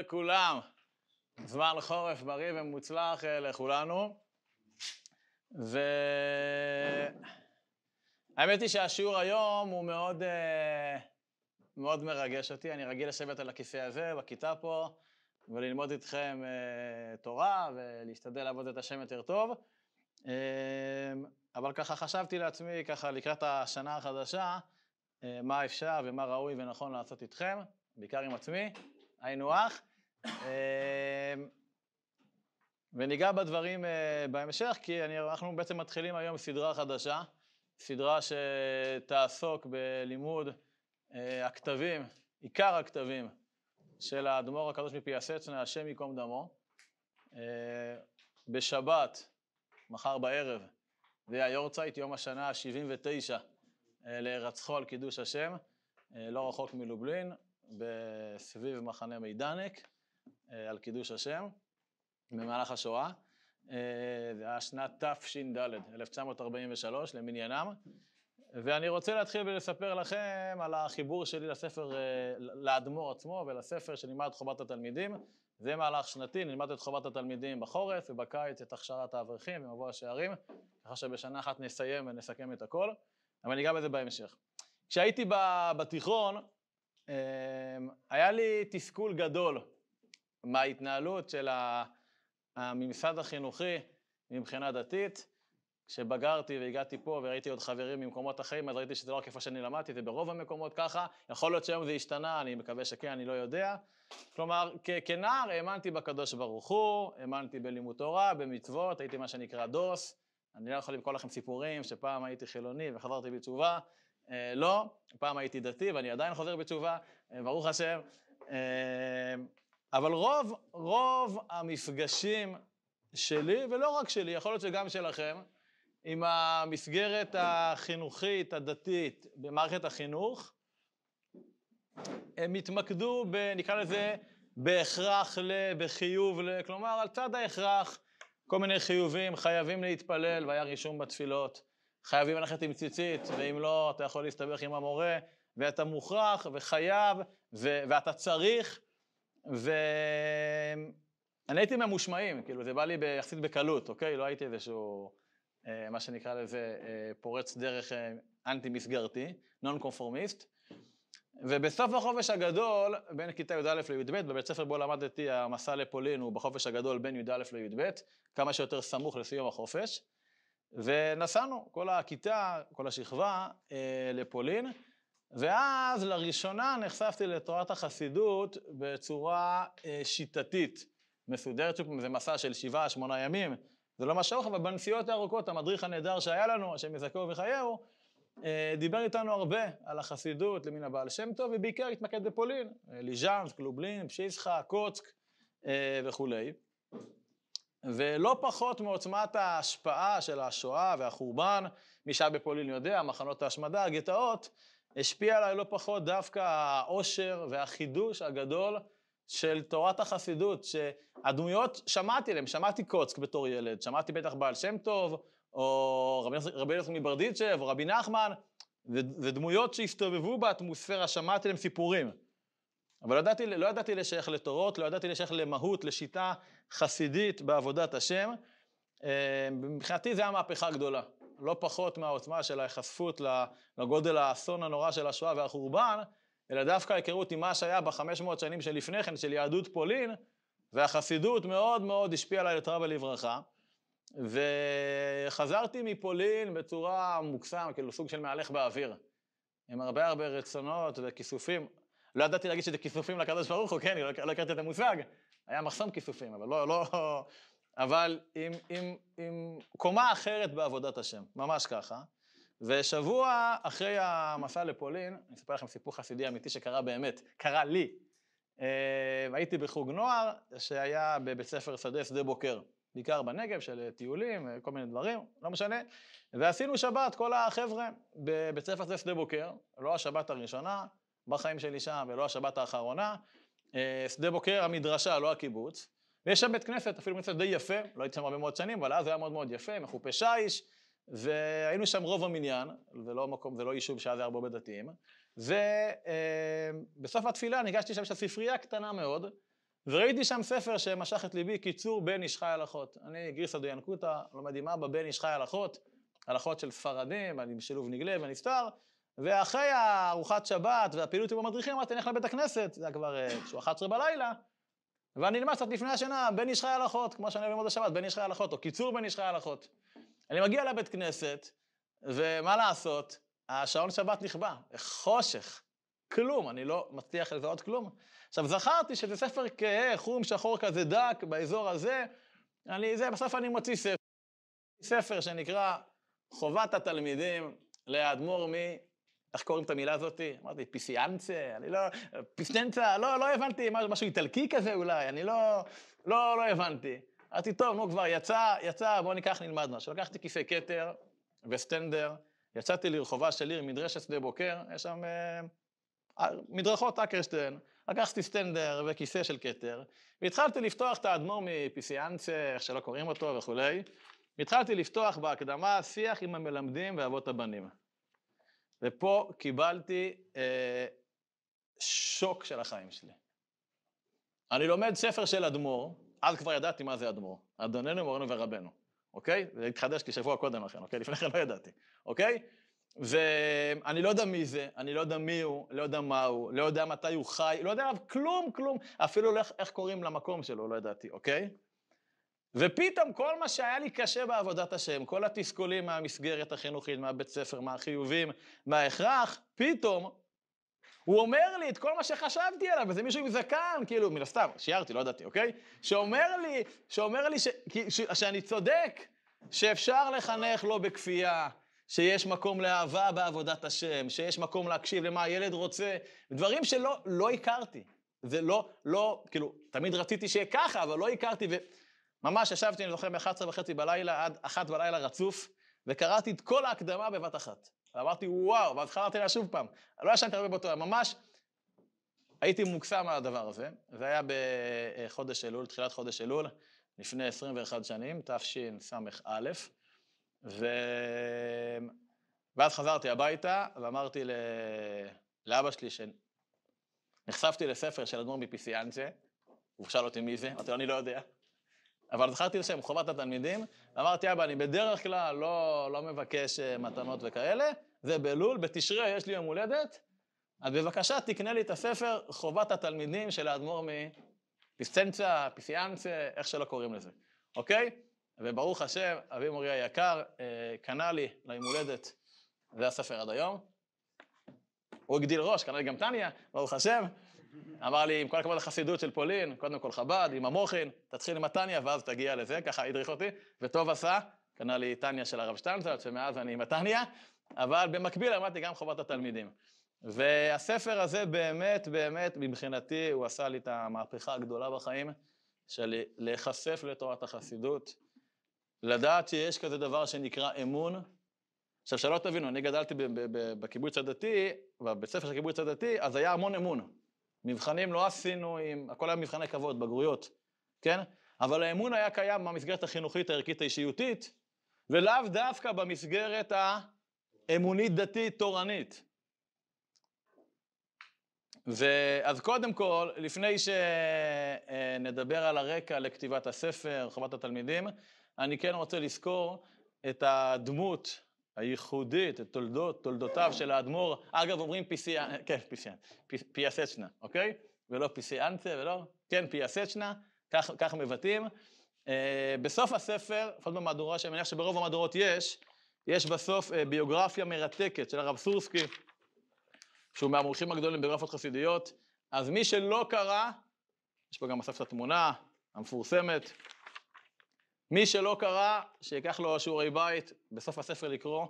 לכולם. זמן חורף בריא ומוצלח אה, לכולנו. והאמת היא שהשיעור היום הוא מאוד, אה, מאוד מרגש אותי. אני רגיל לשבת על הכיסא הזה, בכיתה פה, וללמוד איתכם אה, תורה ולהשתדל לעבוד את השם יותר טוב. אבל ככה חשבתי לעצמי, ככה לקראת השנה החדשה, מה אפשר ומה ראוי ונכון לעשות איתכם, בעיקר עם עצמי. היינו הך. אמ, וניגע בדברים אה, בהמשך, כי אני, אנחנו בעצם מתחילים היום סדרה חדשה, סדרה שתעסוק בלימוד אה, הכתבים, עיקר הכתבים של האדמו"ר הקדוש מפיאסצנה, השם ייקום דמו. אה, בשבת, מחר בערב, זה היורצייט, יום השנה ה-79 להירצחו על קידוש השם, לא רחוק מלובלין, בסביב מחנה מידנק, על קידוש השם, במהלך השואה. אה, זה היה שנת תש"ד, 1943, למניינם. ואני רוצה להתחיל ולספר לכם על החיבור שלי לספר, אה, לאדמו"ר עצמו ולספר שנלמד חובת התלמידים. זה מהלך שנתי, נלמד את חובת התלמידים בחורף, ובקיץ את הכשרת האברכים ומבוא השערים, ככה שבשנה אחת נסיים ונסכם את הכל, אבל ניגע בזה בהמשך. כשהייתי בתיכון, היה לי תסכול גדול מההתנהלות של הממסד החינוכי מבחינה דתית. כשבגרתי והגעתי פה וראיתי עוד חברים ממקומות אחרים, אז ראיתי שזה לא רק איפה שאני למדתי, זה ברוב המקומות ככה. יכול להיות שהיום זה השתנה, אני מקווה שכן, אני לא יודע. כלומר, כנער האמנתי בקדוש ברוך הוא, האמנתי בלימוד תורה, במצוות, הייתי מה שנקרא דוס. אני לא יכול למכור לכם סיפורים שפעם הייתי חילוני וחזרתי בתשובה. אה, לא, פעם הייתי דתי ואני עדיין חוזר בתשובה, אה, ברוך השם. אה, אבל רוב, רוב המפגשים שלי, ולא רק שלי, יכול להיות שגם שלכם, עם המסגרת החינוכית, הדתית, במערכת החינוך, הם התמקדו, ב, נקרא לזה, בהכרח ל, בחיוב ל, כלומר, על צד ההכרח, כל מיני חיובים, חייבים להתפלל, והיה רישום בתפילות. חייבים ללכת עם ציצית, ואם לא, אתה יכול להסתבך עם המורה, ואתה מוכרח וחייב, ו- ואתה צריך, ואני הייתי ממושמעים, כאילו זה בא לי יחסית בקלות, אוקיי? לא הייתי איזשהו, אה, מה שנקרא לזה, אה, פורץ דרך אה, אנטי-מסגרתי, נון קונפורמיסט. ובסוף החופש הגדול, בין כיתה י"א לי"ב, בבית ספר בו למדתי, המסע לפולין הוא בחופש הגדול בין י"א לי"ב, כמה שיותר סמוך לסיום החופש. ונסענו, כל הכיתה, כל השכבה, אה, לפולין, ואז לראשונה נחשפתי לתורת החסידות בצורה אה, שיטתית, מסודרת, שוב זה מסע של שבעה, שמונה ימים, זה לא משהו, אבל בנסיעות הארוכות, המדריך הנהדר שהיה לנו, השם יזכהו וחייהו, אה, דיבר איתנו הרבה על החסידות למין הבעל שם טוב, ובעיקר התמקד בפולין, ליז'אנסק, לובלין, פשיסחה, קוצק אה, וכולי. ולא פחות מעוצמת ההשפעה של השואה והחורבן, מי שהיה בפולין יודע, מחנות ההשמדה, הגטאות, השפיע עליי לא פחות דווקא העושר והחידוש הגדול של תורת החסידות, שהדמויות, שמעתי עליהן, שמעתי קוצק בתור ילד, שמעתי בטח בעל שם טוב, או רבי, רבי מברדיצ'ב, או רבי נחמן, ודמויות שהסתובבו באטמוספירה, שמעתי עליהם סיפורים. אבל לא ידעתי, לא ידעתי לשייך לתורות, לא ידעתי לשייך למהות, לשיטה חסידית בעבודת השם. אה, מבחינתי זו הייתה מהפכה גדולה. לא פחות מהעוצמה של ההיחשפות לגודל האסון הנורא של השואה והחורבן, אלא דווקא ההיכרות עם מה שהיה בחמש מאות שנים שלפני כן, של יהדות פולין, והחסידות מאוד מאוד השפיעה עליי לטרבה לברכה. וחזרתי מפולין בצורה מוקסם, כאילו סוג של מהלך באוויר, עם הרבה הרבה רצונות וכיסופים. לא ידעתי להגיד שזה כיסופים לקדוש ברוך הוא, כן, לא, לא הכרתי את המושג. היה מחסום כיסופים, אבל לא, לא... אבל עם, עם, עם קומה אחרת בעבודת השם, ממש ככה. ושבוע אחרי המסע לפולין, אני אספר לכם סיפור חסידי אמיתי שקרה באמת, קרה לי. אה, הייתי בחוג נוער שהיה בבית ספר שדה שדה בוקר, בעיקר בנגב של טיולים, כל מיני דברים, לא משנה. ועשינו שבת, כל החבר'ה, בבית ספר שדה שדה בוקר, לא השבת הראשונה, בחיים שלי שם, ולא השבת האחרונה. אה, שדה בוקר, המדרשה, לא הקיבוץ. ויש שם בית כנסת, אפילו בית כנסת די יפה, לא הייתי שם הרבה מאוד שנים, אבל אז היה מאוד מאוד יפה, מחופה שיש, והיינו שם רוב המניין, זה לא מקום, זה לא יישוב שאז היה הרבה דתיים. ובסוף אה, התפילה ניגשתי שם, יש ספרייה קטנה מאוד, וראיתי שם ספר שמשך את ליבי, קיצור בן איש חי הלכות. אני גריסא דיינקותא, לומד עם אבא בן איש חי הלכות, הלכות של ספרדים, אני בשילוב נגלה ונסתר, ואחרי הארוחת שבת והפעילות עם המדריכים, אמרתי, נלך לבית הכנסת, זה היה כבר כשהוא 11 בלילה, ואני נלמד קצת לפני השינה, בן איש חי הלכות, כמו שאני ללמוד השבת, בן איש חי הלכות, או קיצור בן איש חי הלכות. אני מגיע לבית כנסת, ומה לעשות, השעון שבת נכבה, חושך, כלום, אני לא מצליח לזהות כלום. עכשיו, זכרתי שזה ספר כהה, חום שחור כזה דק, באזור הזה, אני, זה, בסוף אני מוציא ספר, ספר שנקרא חובת התלמידים לאדמו"ר. איך קוראים את המילה הזאתי? אמרתי, פיסיאנצה, אני לא... פיסטנצה, לא, לא הבנתי, משהו איטלקי כזה אולי, אני לא, לא, לא הבנתי. אמרתי, טוב, נו כבר, יצא, יצא, בוא ניקח, נלמד משהו. לקחתי כיסא כתר וסטנדר, יצאתי לרחובה של עיר, מדרשת שדה בוקר, יש שם אה, מדרכות אקרשטיין. לקחתי סטנדר וכיסא של כתר, והתחלתי לפתוח את האדמו"ר מפיסיאנצה, איך שלא קוראים אותו וכולי, והתחלתי לפתוח בהקדמה שיח עם המלמדים ואבות הבנים. ופה קיבלתי אה, שוק של החיים שלי. אני לומד ספר של אדמו"ר, אז כבר ידעתי מה זה אדמו"ר, אדוננו, מורנו ורבנו, אוקיי? זה התחדש לי שבוע קודם לכן, אוקיי? לפני כן לא ידעתי, אוקיי? ואני לא יודע מי זה, אני לא יודע מי הוא, לא יודע מה הוא, לא יודע מתי הוא חי, לא יודע עליו כלום, כלום, אפילו איך, איך קוראים למקום שלו, לא ידעתי, אוקיי? ופתאום כל מה שהיה לי קשה בעבודת השם, כל התסכולים מהמסגרת החינוכית, מהבית ספר, מהחיובים, מההכרח, פתאום הוא אומר לי את כל מה שחשבתי עליו, וזה מישהו עם זקן, כאילו, מן הסתם, שיערתי, לא ידעתי, אוקיי? שאומר לי, שאומר לי ש, ש, שאני צודק, שאפשר לחנך לא בכפייה, שיש מקום לאהבה בעבודת השם, שיש מקום להקשיב למה הילד רוצה, דברים שלא לא הכרתי. זה לא, לא, כאילו, תמיד רציתי שיהיה ככה, אבל לא הכרתי, וממש ישבתי, אני זוכר, מ-11 וחצי בלילה עד אחת בלילה רצוף, וקראתי את כל ההקדמה בבת אחת. ואמרתי, וואו, ואז חזרתי לה שוב פעם. לא ישנתי הרבה באותו יום, ממש הייתי מוקסם מהדבר הזה. זה היה בחודש אלול, תחילת חודש אלול, לפני 21 שנים, תשס"א. ו... ואז חזרתי הביתה ואמרתי ל... לאבא שלי שנחשפתי לספר של אדמו"ר מפיסיאנצה, הוא שאל אותי מי זה, אמרתי לו, אני לא יודע. אבל זכרתי לשם חובת התלמידים, ואמרתי, אבא, אני בדרך כלל לא, לא מבקש אה, מתנות וכאלה, זה בלול, בתשרי יש לי יום הולדת, אז בבקשה תקנה לי את הספר חובת התלמידים של האדמו"ר מפיסצנצה, פיסיאנצה, איך שלא קוראים לזה, אוקיי? וברוך השם, אבי מורי היקר, אה, קנה לי ליום הולדת, זה הספר עד היום. הוא הגדיל ראש, קנה לי גם טניה, ברוך השם. אמר לי, עם כל הכבוד לחסידות של פולין, קודם כל חב"ד, עם המוחין, תתחיל עם הטניה ואז תגיע לזה, ככה הדריך אותי, וטוב עשה, קנה לי טניה של הרב שטנצלד, שמאז אני עם הטניה, אבל במקביל למדתי גם חובת התלמידים. והספר הזה באמת, באמת, מבחינתי, הוא עשה לי את המהפכה הגדולה בחיים, של להיחשף לתורת החסידות. לדעת שיש כזה דבר שנקרא אמון. עכשיו, שלא תבינו, אני גדלתי בקיבוץ הדתי, בבית ספר של הקיבוץ הדתי, אז היה המון אמון. מבחנים לא עשינו עם, הכל היה מבחני כבוד, בגרויות, כן? אבל האמון היה קיים במסגרת החינוכית הערכית האישיותית, ולאו דווקא במסגרת האמונית דתית ואז קודם כל, לפני שנדבר על הרקע לכתיבת הספר, חובת התלמידים, אני כן רוצה לזכור את הדמות הייחודית, את תולדות, תולדותיו של האדמו"ר. אגב, אומרים פיסיאן, כן, פיסיאן, פיאסצ'נה, אוקיי? ולא פיסיאנצה, ולא, כן, פיאסצ'נה, כך, כך מבטאים. אה, בסוף הספר, לפחות במהדורה, שאני מניח שברוב המהדורות יש, יש בסוף אה, ביוגרפיה מרתקת של הרב סורסקי, שהוא מהמומחים הגדולים בביוגרפיות חסידיות. אז מי שלא קרא, יש פה גם בסוף את התמונה המפורסמת, מי שלא קרא, שיקח לו שיעורי בית, בסוף הספר לקרוא.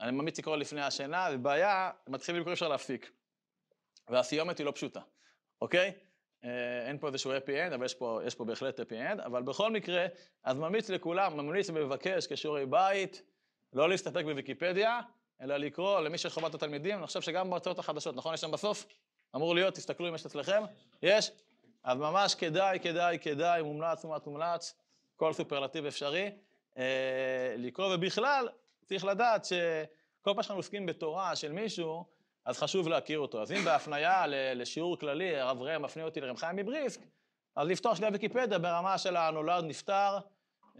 אני ממליץ לקרוא לפני השינה, זה בעיה, מתחילים לקרוא אפשר להפסיק. והסיומת היא לא פשוטה, אוקיי? אה, אין פה איזשהו happy end, אבל יש פה, יש פה בהחלט happy end, אבל בכל מקרה, אז ממליץ לכולם, ממליץ ומבקש כשיעורי בית, לא להסתפק בוויקיפדיה, אלא לקרוא למי שחובת התלמידים, אני חושב שגם בהרצאות החדשות, נכון? יש שם בסוף? אמור להיות, תסתכלו אם יש אצלכם, יש? אז ממש כדאי, כדאי, כדאי, מומלץ, מומלץ, מומלץ. כל סופרלטיב אפשרי, אה, לקרוא, ובכלל, צריך לדעת שכל פעם שאנחנו עוסקים בתורה של מישהו, אז חשוב להכיר אותו. אז אם בהפניה לשיעור כללי, הרב ראם מפנה אותי לרב חיים מבריסק, אז לפתוח שנייה ויקיפדיה ברמה של הנולד, נפטר,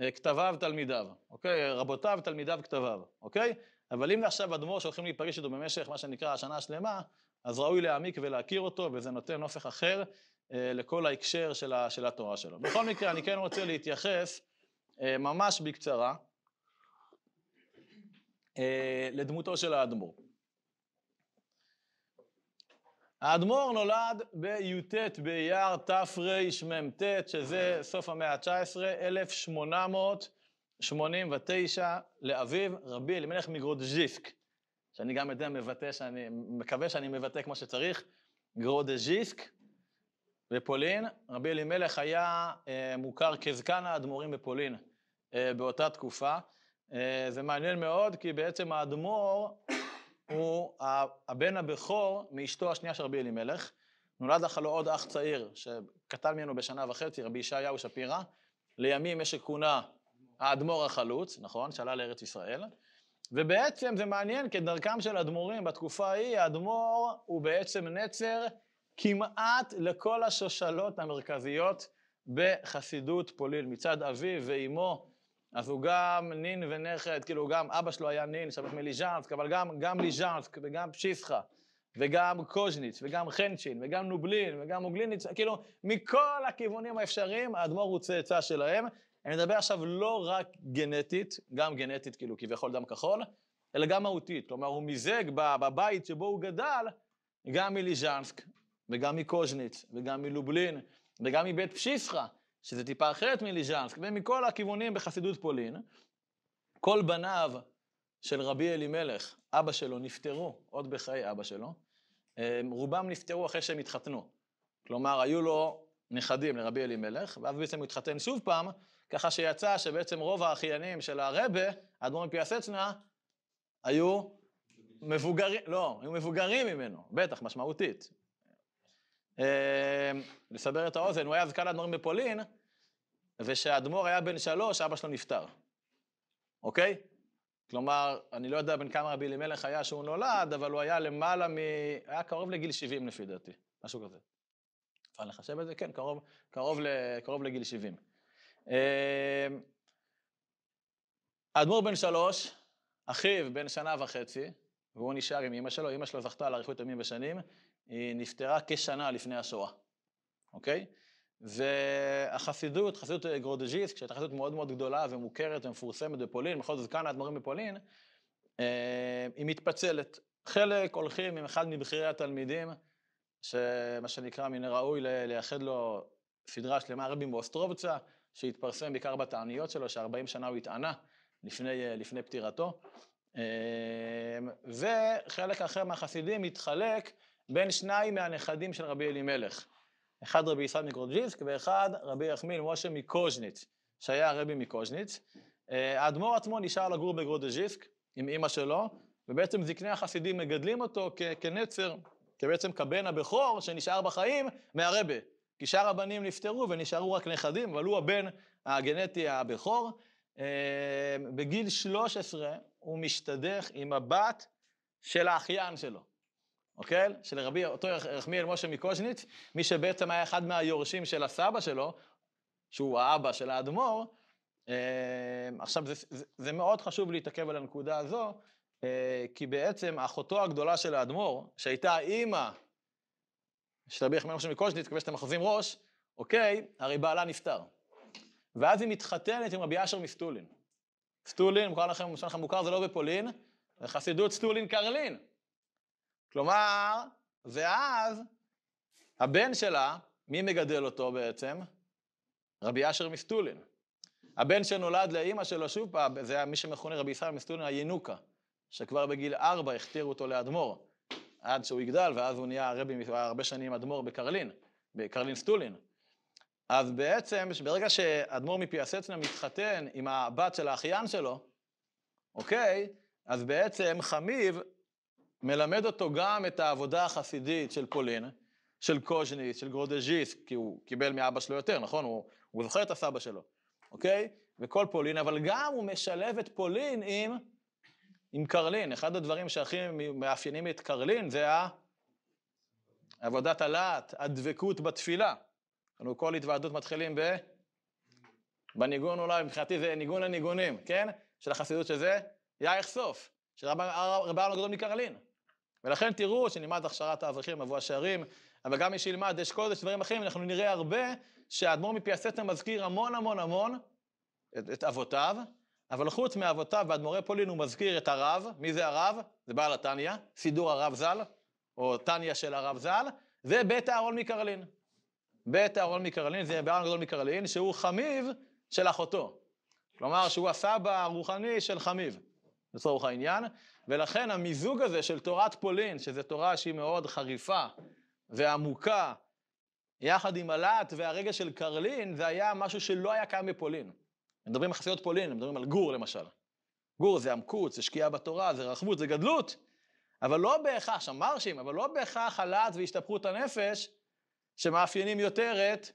אה, כתביו, תלמידיו, אוקיי? רבותיו, תלמידיו, כתביו, אוקיי? אבל אם עכשיו אדמו"ר שהולכים להיפגש איתו במשך מה שנקרא השנה השלמה, אז ראוי להעמיק ולהכיר אותו, וזה נותן נופך אחר לכל ההקשר של, ה, של התורה שלו. בכל מקרה, אני כן רוצה להתייחס אה, ממש בקצרה אה, לדמותו של האדמו"ר. האדמו"ר נולד בי"ט באייר תרמ"ט, שזה סוף המאה ה-19, 1889 לאביו, רבי אלימלך מגרודז'יסק, שאני גם יודע מבטא, שאני מקווה שאני מבטא כמו שצריך, גרודז'יסק בפולין. רבי אלימלך היה אה, מוכר כזקן האדמו"רים בפולין אה, באותה תקופה. אה, זה מעניין מאוד, כי בעצם האדמו"ר הוא הבן הבכור מאשתו השנייה של רבי אלימלך. נולד לך לו עוד אח צעיר, שקטן ממנו בשנה וחצי, רבי ישעיהו שפירא. לימים יש שכונה האדמו"ר החלוץ, נכון? שעלה לארץ ישראל. ובעצם זה מעניין, כדרכם של אדמו"רים בתקופה ההיא, האדמו"ר הוא בעצם נצר כמעט לכל השושלות המרכזיות בחסידות פולין. מצד אביו ואימו אז הוא גם נין ונכד, כאילו גם אבא שלו היה נין, שבח מליז'נסק, אבל גם, גם ליז'נסק וגם פשיסחה וגם קוז'ניץ וגם חנצ'ין וגם נובלין וגם מוגליניץ, כאילו מכל הכיוונים האפשריים האדמו"ר הוא צאצא שלהם. אני מדבר עכשיו לא רק גנטית, גם גנטית כאילו כביכול דם כחול, אלא גם מהותית. כלומר הוא מיזג בבית שבו הוא גדל גם מליז'נסק וגם מקוז'ניץ וגם מלובלין וגם מבית פשיסחה. שזה טיפה אחרת מליז'נסק, ומכל הכיוונים בחסידות פולין, כל בניו של רבי אלימלך, אבא שלו, נפטרו עוד בחיי אבא שלו. רובם נפטרו אחרי שהם התחתנו. כלומר, היו לו נכדים לרבי אלימלך, ואז בעצם הוא התחתן שוב פעם, ככה שיצא שבעצם רוב האחיינים של הרבה, האדמו"ר מפיאסצנה, היו מבוגרים, לא, היו מבוגרים ממנו, בטח, משמעותית. אמ, לסבר את האוזן, הוא היה זקן האדמו"רים בפולין, וכשהאדמו"ר היה בן שלוש, אבא שלו נפטר, אוקיי? כלומר, אני לא יודע בין כמה רבי אלימלך היה שהוא נולד, אבל הוא היה למעלה מ... היה קרוב לגיל 70 לפי דעתי, משהו כזה. אפשר לחשב את זה? כן, קרוב, קרוב, ל... קרוב לגיל 70. אמ, האדמו"ר בן שלוש, אחיו בן שנה וחצי, והוא נשאר עם אמא שלו, אמא שלו זכתה לאריכות ימים ושנים, היא נפטרה כשנה לפני השואה, אוקיי? והחסידות, חסידות גרודז'יסק, שהייתה חסידות מאוד מאוד גדולה ומוכרת ומפורסמת בפולין, בכל זאת כאן האדמו"רים בפולין, אה, היא מתפצלת. חלק הולכים עם אחד מבכירי התלמידים, שמה שנקרא, מן הראוי לייחד לו סדרה שלמה, רבי מאוסטרובצה, שהתפרסם בעיקר בתעניות שלו, ש-40 שנה הוא התענה לפני, אה, לפני פטירתו. אה, וחלק אחר מהחסידים מתחלק בין שניים מהנכדים של רבי אלימלך. אחד רבי ישראל מגרודז'יסק ואחד רבי יחמיל משה מקוז'ניץ, שהיה רבי מקוז'ניץ. אה, האדמו"ר עצמו נשאר לגור בגרודז'יסק עם אימא שלו, ובעצם זקני החסידים מגדלים אותו כנצר, כבעצם כבן הבכור שנשאר בחיים מהרבה. כי שאר הבנים נפטרו ונשארו רק נכדים, אבל הוא הבן הגנטי הבכור. אה, בגיל 13 הוא משתדך עם הבת של האחיין שלו. אוקיי? של רבי, אותו יחמיאל משה מקוז'ניץ, מי שבעצם היה אחד מהיורשים של הסבא שלו, שהוא האבא של האדמו"ר. אה, עכשיו, זה, זה, זה מאוד חשוב להתעכב על הנקודה הזו, אה, כי בעצם אחותו הגדולה של האדמו"ר, שהייתה האימא של רבי יחמיאל משה מקוז'ניץ, מקווה שאתם מחזים ראש, אוקיי, הרי בעלה נפטר. ואז היא מתחתנת עם רבי אשר מסטולין. סטולין, מוכר לכם, מושל לכם מוכר, זה לא בפולין, זה חסידות סטולין קרלין. כלומר, ואז הבן שלה, מי מגדל אותו בעצם? רבי אשר מסטולין. הבן שנולד לאימא שלו, שוב פעם, זה היה מי שמכונה רבי ישראל מסטולין הינוקה, שכבר בגיל ארבע הכתירו אותו לאדמו"ר, עד שהוא יגדל, ואז הוא נהיה רבי, הרבה שנים אדמו"ר בקרלין, בקרלין סטולין. אז בעצם, ברגע שאדמו"ר מפיאסצנה מתחתן עם הבת של האחיין שלו, אוקיי? אז בעצם חמיו מלמד אותו גם את העבודה החסידית של פולין, של קוז'ניץ, של גרודז'יסק, כי הוא קיבל מאבא שלו יותר, נכון? הוא, הוא זוכר את הסבא שלו, אוקיי? וכל פולין, אבל גם הוא משלב את פולין עם, עם קרלין. אחד הדברים שהכי מאפיינים את קרלין זה עבודת הלהט, הדבקות בתפילה. אנחנו כל התוועדות מתחילים ב... בניגון אולי, מבחינתי זה ניגון הניגונים, כן? של החסידות שזה יאיך סוף, של רבי ארנו הגדול מקרלין. ולכן תראו שנלמד הכשרת האברכים, מבוא השערים, אבל גם מי שילמד אש קודש, דברים אחרים, אנחנו נראה הרבה שהאדמו"ר מפייסטה מזכיר המון המון המון את, את אבותיו, אבל חוץ מאבותיו ואדמו"רי פולין הוא מזכיר את הרב, מי זה הרב? זה בעל התניא, סידור הרב ז"ל, או תניא של הרב ז"ל, ובית אהרון מקרלין. בית אהרון מקרלין זה בעל גדול מקרלין, שהוא חמיב של אחותו. כלומר, שהוא הסבא הרוחני של חמיב, לצורך העניין, ולכן המיזוג הזה של תורת פולין, שזו תורה שהיא מאוד חריפה ועמוקה, יחד עם הלהט והרגע של קרלין, זה היה משהו שלא היה קיים בפולין. מדברים על חסידות פולין, מדברים על גור למשל. גור זה עמקות, זה שקיעה בתורה, זה רחבות, זה גדלות, אבל לא בהכרח, שם מרשים, אבל לא בהכרח הלהט והשתפכות הנפש שמאפיינים יותר את,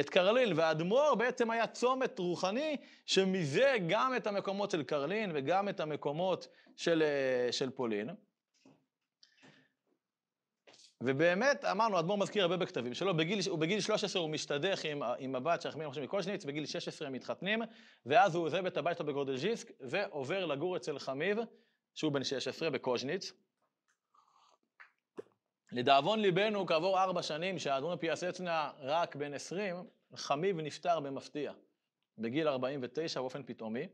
את קרלין. והאדמו"ר בעצם היה צומת רוחני שמזה גם את המקומות של קרלין וגם את המקומות של, אה, של פולין. ובאמת, אמרנו, האדמו"ר מזכיר הרבה בכתבים שלו, בגיל, בגיל 13 הוא משתדך עם, עם הבת חכמים עכשיו מקושניץ, בגיל 16 הם מתחתנים, ואז הוא עוזב את הבית שלו בגורדלז'יסק, ועובר לגור אצל חמיב, שהוא בן 16 בקוז'ניץ. לדאבון ליבנו, כעבור ארבע שנים, שהאדמו"ר פיאסצנה רק בן 20, חמיב נפטר במפתיע, בגיל 49 באופן פתאומי,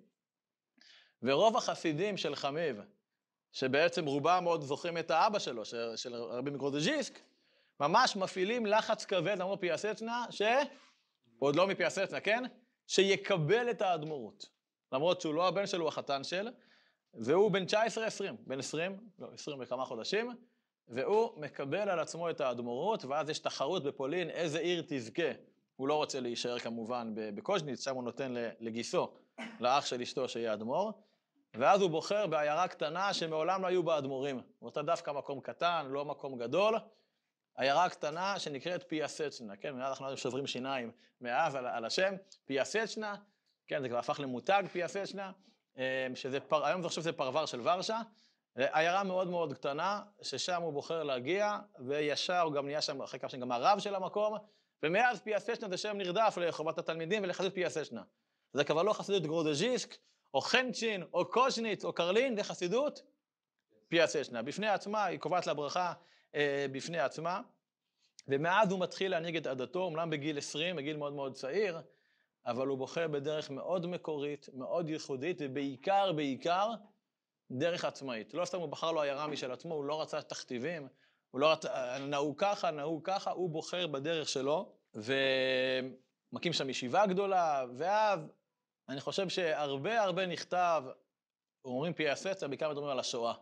ורוב החסידים של חמיב, שבעצם רובם עוד זוכרים את האבא שלו, של, של רבי מגרודז'יסק, ממש מפעילים לחץ כבד אמרו פיאסצנה, ש... עוד לא מפיאסצנה, כן? שיקבל את האדמו"רות. למרות שהוא לא הבן שלו, הוא החתן של, והוא בן 19-20, בן 20, לא, 20 וכמה חודשים, והוא מקבל על עצמו את האדמו"רות, ואז יש תחרות בפולין, איזה עיר תזכה. הוא לא רוצה להישאר כמובן בקוז'ניץ, שם הוא נותן לגיסו, לאח של אשתו שיהיה אדמו"ר. ואז הוא בוחר בעיירה קטנה שמעולם לא היו בה אדמו"רים. אותה דווקא מקום קטן, לא מקום גדול. עיירה קטנה שנקראת פיאסצ'נה, כן, מאז אנחנו שוברים שיניים מאז על, על השם, פיאסצ'נה, כן, זה כבר הפך למותג פיאסצ'נה, אה, שזה, פר, היום אני חושב שזה פרבר של ורשה, עיירה מאוד מאוד קטנה, ששם הוא בוחר להגיע, וישר הוא גם נהיה שם, אחרי שנים גם הרב של המקום, ומאז פיאסצ'נה זה שם נרדף לחובת התלמידים ולחסידות פיאסצ'נה. זה כבר לא חסידות גרודז'יסק, או חנצ'ין, או קוז'ניץ, או קרלין, זה חסידות פיאסשנה. בפני עצמה, היא קובעת לה ברכה אה, בפני עצמה, ומאז הוא מתחיל להנהיג את עדתו, אומנם בגיל 20, בגיל מאוד מאוד צעיר, אבל הוא בוחר בדרך מאוד מקורית, מאוד ייחודית, ובעיקר, בעיקר, דרך עצמאית. לא סתם הוא בחר לו עיירה משל עצמו, הוא לא רצה תכתיבים, הוא לא רצה, נהוג ככה, נהוג ככה, הוא בוחר בדרך שלו, ומקים שם ישיבה גדולה, ואז אני חושב שהרבה הרבה נכתב, אומרים פי הסצר, בעיקר מדברים על השואה,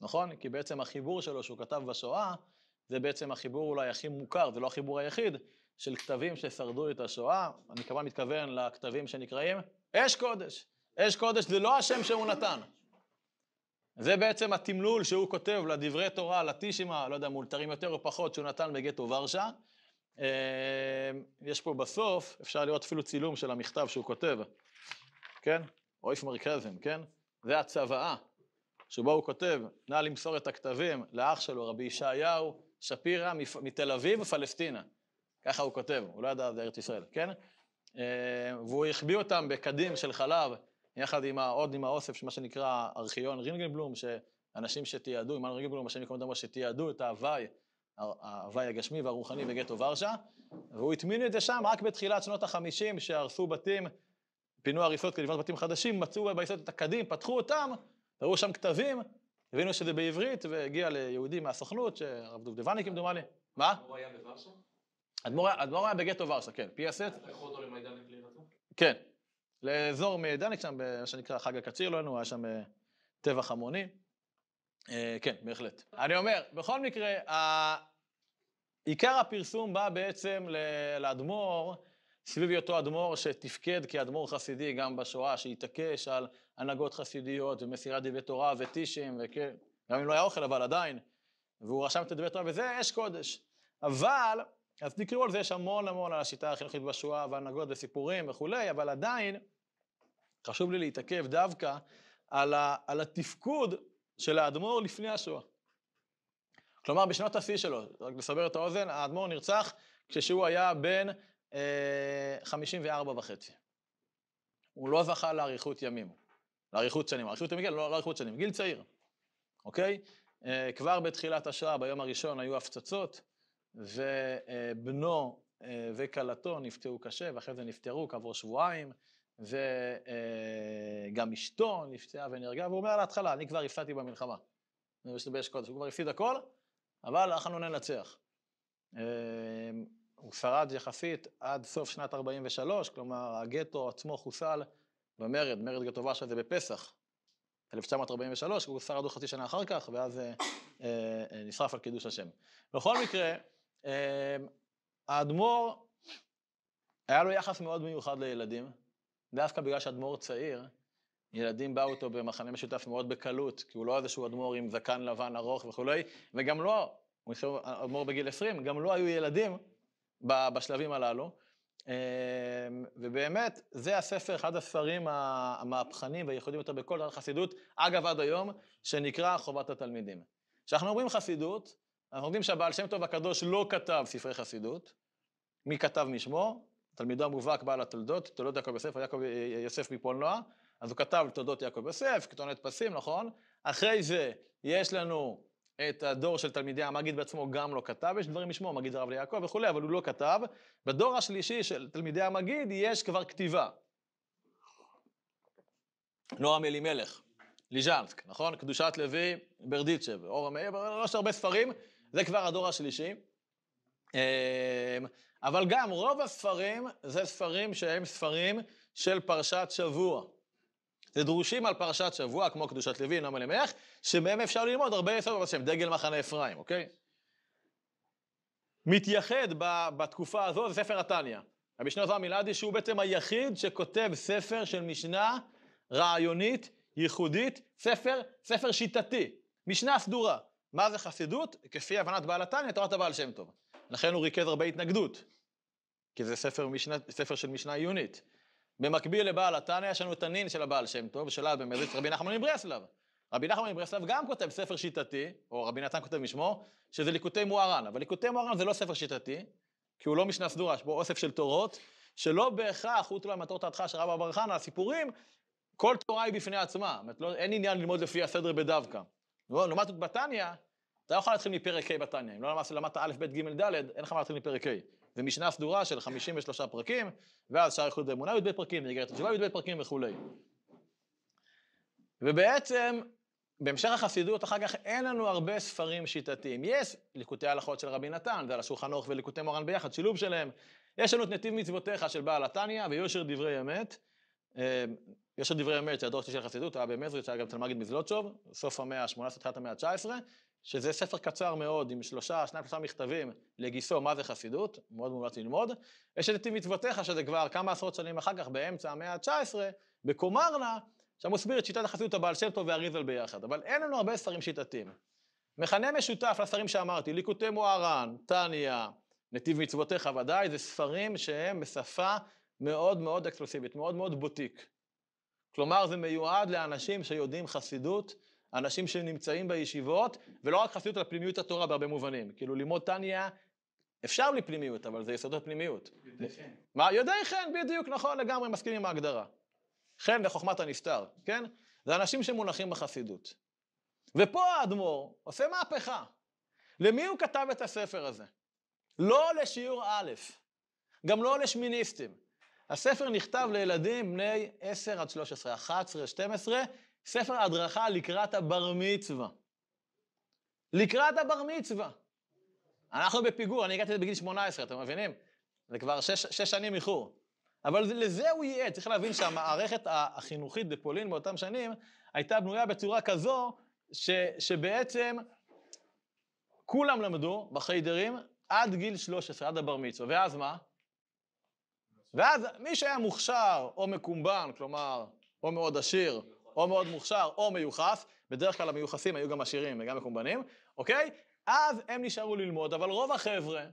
נכון? כי בעצם החיבור שלו שהוא כתב בשואה, זה בעצם החיבור אולי הכי מוכר, זה לא החיבור היחיד, של כתבים ששרדו את השואה. אני כמובן מתכוון לכתבים שנקראים אש קודש. אש קודש זה לא השם שהוא נתן. זה בעצם התמלול שהוא כותב לדברי תורה, לטישימה, לא יודע, מאולתרים יותר או פחות, שהוא נתן בגטו ורשה. אה, יש פה בסוף, אפשר לראות אפילו צילום של המכתב שהוא כותב. כן? אויף מרכזם, כן? זה הצוואה, שבו הוא כותב, נא למסור את הכתבים לאח שלו, רבי ישעיהו שפירא מתל אביב, פלסטינה. ככה הוא כותב, הוא לא ידע זה ארץ ישראל, כן? אה, והוא החביא אותם בקדים של חלב, יחד עם עוד עם האוסף מה שנקרא ארכיון רינגלבלום, שאנשים שתיעדו, עמנואל רינגלבלום, השם יקום דמו, שתיעדו את ההוואי, ההוואי הגשמי והרוחני בגטו ורשה, והוא הטמין את זה שם רק בתחילת שנות החמישים, שהרסו בתים פינו הריסות כדי לבנות בתים חדשים, מצאו ביסוד את הקדים, פתחו אותם, ראו שם כתבים, הבינו שזה בעברית, והגיע ליהודי מהסוכנות, שהרב דובדבני כמדומני. מה? הוא היה בוורשה? אדמו"ר היה בגטו ורשה, כן, פי הסט. לקחו אותו להירתום? כן, לאזור מיידניק שם, מה שנקרא חג הקציר לנו, היה שם אה, טבח המוני. אה, כן, בהחלט. אני אומר, בכל מקרה, עיקר הפרסום בא בעצם לאדמו"ר, סביב אותו אדמו"ר שתפקד כאדמו"ר חסידי גם בשואה, שהתעקש על הנהגות חסידיות ומסירת דברי תורה וטישים, וכן, גם אם לא היה אוכל, אבל עדיין, והוא רשם את דברי תורה, וזה אש קודש. אבל, אז תקראו על זה, יש המון המון על השיטה החינוכית בשואה, והנהגות וסיפורים וכולי, אבל עדיין, חשוב לי להתעכב דווקא על, ה, על התפקוד של האדמו"ר לפני השואה. כלומר, בשנות השיא שלו, רק לסבר את האוזן, האדמו"ר נרצח כשהוא היה בן אה, 54 וחצי. הוא לא זכה לאריכות ימים, לאריכות שנים. אריכות ימים, לא לאריכות שנים, גיל צעיר, אוקיי? אה, כבר בתחילת השואה, ביום הראשון, היו הפצצות, ובנו אה, וכלתו נפצעו קשה, ואחרי זה נפטרו כעבור שבועיים, וגם אשתו נפצעה ונהרגה, והוא אומר להתחלה, אני כבר הפסדתי במלחמה. באש קודש, הוא כבר הפסיד הכל, אבל אנחנו ננצח. אה, הוא שרד יחסית עד סוף שנת 43, כלומר הגטו עצמו חוסל במרד, מרד גטו ורשה זה בפסח, 1943, הוא שרד עוד חצי שנה אחר כך, ואז אה, אה, נשרף על קידוש השם. בכל מקרה, אה, האדמו"ר, היה לו יחס מאוד מיוחד לילדים, דווקא בגלל שאדמו"ר צעיר, ילדים באו איתו במחנה משותף מאוד בקלות, כי הוא לא איזשהו אדמו"ר עם זקן לבן ארוך וכולי, וגם לא, הוא אדמו"ר בגיל 20, גם לא היו ילדים בשלבים הללו. אמ, ובאמת, זה הספר, אחד הספרים המהפכניים והייחודיים יותר בכל החסידות, אגב עד היום, שנקרא חובת התלמידים. כשאנחנו אומרים חסידות, אנחנו יודעים שהבעל שם טוב הקדוש לא כתב ספרי חסידות. מי כתב משמו? תלמידו המובהק בעל התולדות, תולדות יעקב יוסף, יעקב יוסף מפולנוע, אז הוא כתב תולדות יעקב יוסף, כתונת פסים, נכון? אחרי זה יש לנו את הדור של תלמידי המגיד בעצמו גם לא כתב, יש דברים משמו, מגיד הרב ליעקב וכולי, אבל הוא לא כתב. בדור השלישי של תלמידי המגיד יש כבר כתיבה. נועם אלימלך, ליז'נסק, נכון? קדושת לוי, ברדיצ'ב, אור המאיר, יש הרבה ספרים, זה כבר הדור השלישי. אמ, אבל גם רוב הספרים זה ספרים שהם ספרים של פרשת שבוע. זה דרושים על פרשת שבוע, כמו קדושת לוי, נעם אלימלך, שמהם אפשר ללמוד הרבה יסוד בשם, דגל מחנה אפרים, אוקיי? מתייחד בתקופה הזו זה ספר התניא. רבי שניה זרע מילדי שהוא בעצם היחיד שכותב ספר של משנה רעיונית, ייחודית, ספר, ספר שיטתי, משנה סדורה. מה זה חסידות? כפי הבנת בעל התניא, תורת הבעל שם טוב. לכן הוא ריכז הרבה התנגדות, כי זה ספר, משנה, ספר של משנה עיונית. במקביל לבעל התניא יש לנו את הנין של הבעל שם טוב, שלה במזריץ רבי נחמן מברסלב. רבי נחמן מברסלב גם כותב ספר שיטתי, או רבי נתן כותב משמו, שזה ליקוטי מוהר"ן. אבל ליקוטי מוהר"ן זה לא ספר שיטתי, כי הוא לא משנה סדורה, יש בו אוסף של תורות, שלא בהכרח, הוא תלוי מטרות ההתחלה של רבא בר חנא, הסיפורים, כל תורה היא בפני עצמה. זאת אומרת, לא, אין עניין ללמוד לפי הסדר בדווקא. לעומת בתניא, אתה לא יכול להתחיל מפרק ה' בתניא. אם לא למדת א', ב', ג', ד', אין לך מה להתחיל מפרק ה'. זה משנה סדורה של 53 פרקים, ואז שער איחוד באמונה י"ב פרקים, ואיגרת התשובה י"ב פרקים וכולי. ובעצם, בהמשך החסידות, אחר כך אין לנו הרבה ספרים שיטתיים. יש ליקוטי הלכות של רבי נתן, זה על השולחן ערוך וליקוטי מורן ביחד, שילוב שלהם. יש לנו את נתיב מצוותיך של בעל התניא ויושר דברי אמת. אה, יושר דברי אמת, זה הדור של החסידות, היה במזריץ', היה גם תלמגת מזלוטשוב, סוף המאה ה-18, תחילת המאה ה-19. שזה ספר קצר מאוד, עם שלושה, שניים שלושה מכתבים לגיסו, מה זה חסידות, מאוד מומלץ ללמוד. יש את מצוותיך, שזה כבר כמה עשרות שנים אחר כך, באמצע המאה ה-19, בקומרנה, שם מסביר את שיטת החסידות הבעל שם טוב והריזל ביחד. אבל אין לנו הרבה ספרים שיטתיים. מכנה משותף לספרים שאמרתי, ליקוטי מוהר"ן, טניה, נתיב מצוותיך ודאי, זה ספרים שהם בשפה מאוד מאוד אקסקלוסיבית, מאוד מאוד בוטיק. כלומר, זה מיועד לאנשים שיודעים חסידות, אנשים שנמצאים בישיבות, ולא רק חסידות על פנימיות התורה בהרבה מובנים. כאילו ללמוד טניה, אפשר בלי פנימיות, אבל זה יסודות פנימיות. יודעי חן. מה? יודעי חן, בדיוק, נכון, לגמרי מסכים עם ההגדרה. חן וחוכמת הנסתר, כן? זה אנשים שמונחים בחסידות. ופה האדמו"ר עושה מהפכה. למי הוא כתב את הספר הזה? לא לשיעור א', גם לא לשמיניסטים. הספר נכתב לילדים בני 10 עד 13, 11, 12, ספר הדרכה לקראת הבר מצווה. לקראת הבר מצווה. אנחנו בפיגור, אני הגעתי בגיל 18, אתם מבינים? זה כבר שש, שש שנים איחור. אבל לזה הוא יהיה, צריך להבין שהמערכת החינוכית בפולין באותם שנים הייתה בנויה בצורה כזו ש, שבעצם כולם למדו בחיידרים עד גיל 13, עד הבר מצווה, ואז מה? ואז מי שהיה מוכשר או מקומבן, כלומר, או מאוד עשיר, או מאוד מוכשר או מיוחס, בדרך כלל המיוחסים היו גם עשירים וגם מקומבנים, אוקיי? אז הם נשארו ללמוד, אבל רוב החבר'ה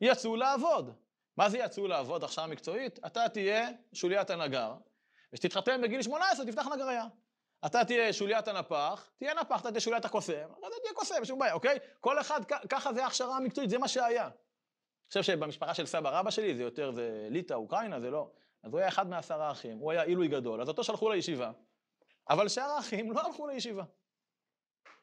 יצאו לעבוד. מה זה יצאו לעבוד הכשרה מקצועית? אתה תהיה שוליית הנגר, וכשתתחתן בגיל 18 תפתח נגריה. אתה תהיה שוליית הנפח, תהיה נפח, אתה תהיה שוליית הקוסם, אתה תהיה קוסם, שום בעיה, אוקיי? כל אחד, ככה זה ההכשרה המקצועית, זה מה שהיה. חושב שבמשפחה של סבא רבא שלי זה יותר, זה ליטא, אוקראינה, זה לא. אז הוא היה אחד מעשרה אחים, הוא היה עילוי גדול, אז אותו שלחו לישיבה. אבל שאר האחים לא הלכו לישיבה.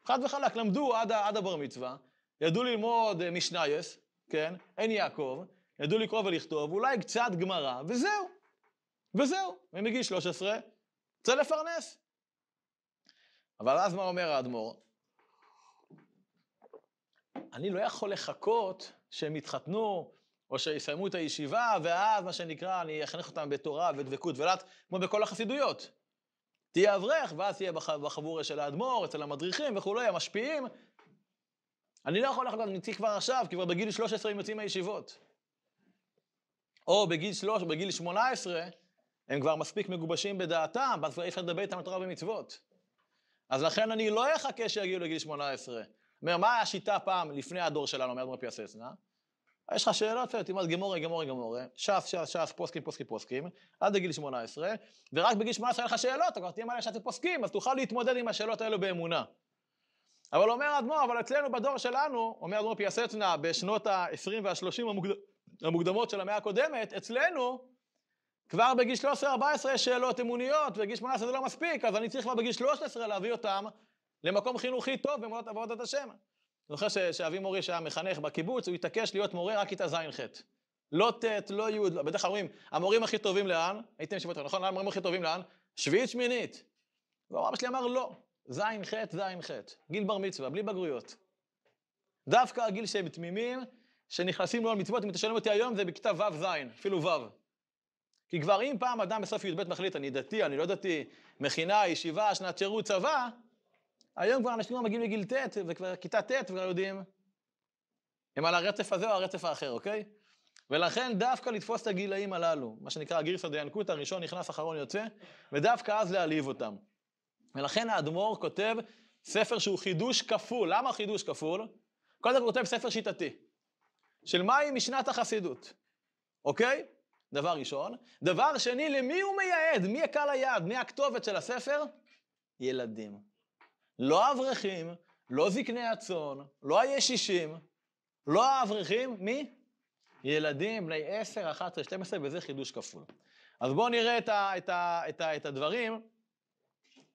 חד וחלק, למדו עד, עד הבר מצווה, ידעו ללמוד אה, משנייס, כן, עין יעקב, ידעו לקרוא ולכתוב, אולי קצת גמרא, וזהו. וזהו. ומגיל 13, רוצה לפרנס. אבל אז מה אומר האדמו"ר? אני לא יכול לחכות שהם יתחתנו, או שיסיימו את הישיבה, ואז, מה שנקרא, אני אחנך אותם בתורה ודבקות ולת, כמו בכל החסידויות. תהיה אברך, ואז תהיה בחבורה של האדמו"ר, אצל המדריכים וכולי, המשפיעים. אני לא יכול לחכות, אני צריך כבר עכשיו, כי כבר בגיל 13 הם יוצאים מהישיבות. או בגיל 3, בגיל 18, הם כבר מספיק מגובשים בדעתם, ואז כבר אי אפשר לדבר איתם על תורה ומצוות. אז לכן אני לא אחכה שיגיעו לגיל 18. אומר, מה השיטה פעם, לפני הדור שלנו, אומר אדמו"ר פיאססנה? יש לך שאלות, תלמד גמורי, גמורי, גמורי, ש"ס, ש"ס, ש"ס, פוסקים, פוסקים, פוסקים, עד לגיל 18, ורק בגיל 18 אין לך שאלות, אתה כבר תהיה מלא ש"ס ופוסקים, אז תוכל להתמודד עם השאלות האלו באמונה. אבל אומר האדמו"ר, אבל אצלנו בדור שלנו, אומר אדמו"ר פיאסצנה, בשנות ה-20 וה-30 המוקד... המוקדמות של המאה הקודמת, אצלנו, כבר בגיל 13-14 יש שאלות אמוניות, ובגיל 18 זה לא מספיק, אז אני צריך כבר בגיל 13 להביא אותם למקום חינוכי טוב במורות עבודת השם. זוכר שאבי מורי שהיה מחנך בקיבוץ, הוא התעקש להיות מורה רק כיתה ז'-ח'. לא ט', לא י', בדרך כלל אומרים, המורים הכי טובים לאן? הייתם ישיבות, נכון? המורים הכי טובים לאן? שביעית, שמינית. ואבא שלי אמר, לא, ז'-ח', ז'-ח', גיל בר מצווה, בלי בגרויות. דווקא הגיל שהם תמימים, שנכנסים לו על מצוות, אם אתה שואלים אותי היום, זה בכיתה ו'-ז', אפילו ו'. כי כבר אם פעם אדם בסוף י"ב מחליט, אני דתי, אני לא דתי, מכינה, ישיבה, שנת שירות, צבא, היום כבר אנשים מגיעים לגיל ט', וכבר כיתה ט', וכבר יודעים, הם על הרצף הזה או הרצף האחר, אוקיי? ולכן דווקא לתפוס את הגילאים הללו, מה שנקרא גירסא דיינקותא, הראשון נכנס, אחרון יוצא, ודווקא אז להעליב אותם. ולכן האדמו"ר כותב ספר שהוא חידוש כפול. למה חידוש כפול? קודם כל כותב ספר שיטתי, של מהי משנת החסידות, אוקיי? דבר ראשון. דבר שני, למי הוא מייעד? מי הקהל היעד? מי הכתובת של הספר? ילדים. לא האברכים, לא זקני הצאן, לא הישישים, לא האברכים, מי? ילדים בני 10, 11, 12, וזה חידוש כפול. אז בואו נראה את, ה, את, ה, את, ה, את הדברים,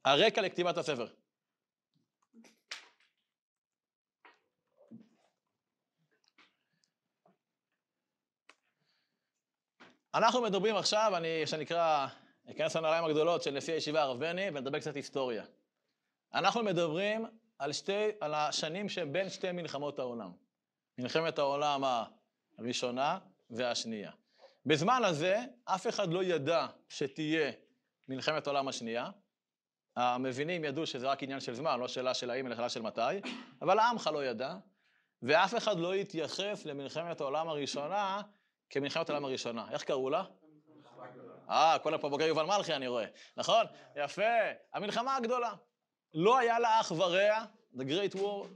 הרקע לכתיבת הספר. אנחנו מדברים עכשיו, אני, שנקרא, אכנס לנעליים הגדולות של נשיא הישיבה הרב בני, ונדבר קצת היסטוריה. אנחנו מדברים על, שתי, על השנים שבין שתי מלחמות העולם. מלחמת העולם הראשונה והשנייה. בזמן הזה, אף אחד לא ידע שתהיה מלחמת העולם השנייה. המבינים ידעו שזה רק עניין של זמן, לא שאלה של האם, אלא שאלה של מתי, אבל העמך לא ידע, ואף אחד לא התייחס למלחמת העולם הראשונה כמלחמת העולם הראשונה. איך קראו לה? אה, כל פה בוגר יובל מלכי אני רואה. נכון? יפה. המלחמה הגדולה. לא היה לה אח ורע, The Great War,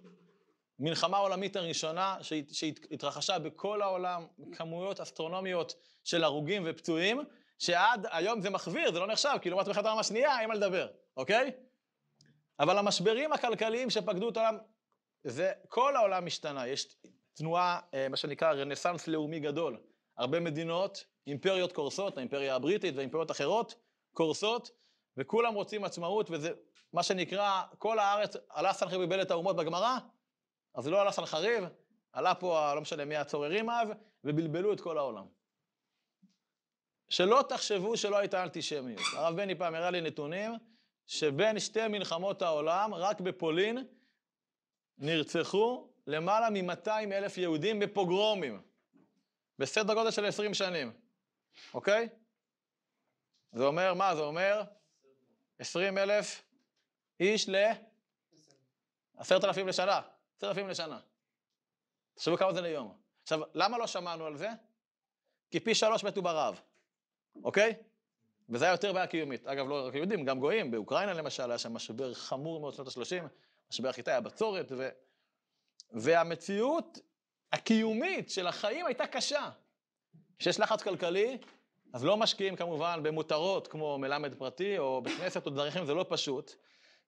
מלחמה עולמית הראשונה שהתרחשה בכל העולם, כמויות אסטרונומיות של הרוגים ופצועים, שעד היום זה מחוויר, זה לא נחשב, כי לעומת מלחמת העולם השנייה אין מה לדבר, אוקיי? אבל המשברים הכלכליים שפקדו את העולם, זה, כל העולם השתנה, יש תנועה, אה, מה שנקרא רנסאנס לאומי גדול. הרבה מדינות, אימפריות קורסות, האימפריה הבריטית ואימפריות אחרות קורסות, וכולם רוצים עצמאות, וזה מה שנקרא, כל הארץ, עלה סנחריב בלבל את האומות בגמרא, אז לא עלה סנחריב, עלה פה, לא משנה מי הצוררים אז, ובלבלו את כל העולם. שלא תחשבו שלא הייתה אנטישמיות. הרב בני פעם הראה לי נתונים, שבין שתי מלחמות העולם, רק בפולין, נרצחו למעלה מ-200 אלף יהודים בפוגרומים, בסדר גודל של 20 שנים, אוקיי? זה אומר, מה זה אומר? 20 אלף איש ל... עשרת אלפים לשנה. עשרת אלפים לשנה. תחשבו כמה זה ליום. עכשיו, למה לא שמענו על זה? כי פי שלוש מתו ברעב, אוקיי? וזה היה יותר בעיה קיומית. אגב, לא רק יהודים, גם גויים. באוקראינה למשל היה שם משבר חמור מאוד שנות ה-30, משבר החיטה היה בצורת, ו... והמציאות הקיומית של החיים הייתה קשה. כשיש לחץ כלכלי, אז לא משקיעים כמובן במותרות כמו מלמד פרטי או בכנסת או אחרים, זה לא פשוט.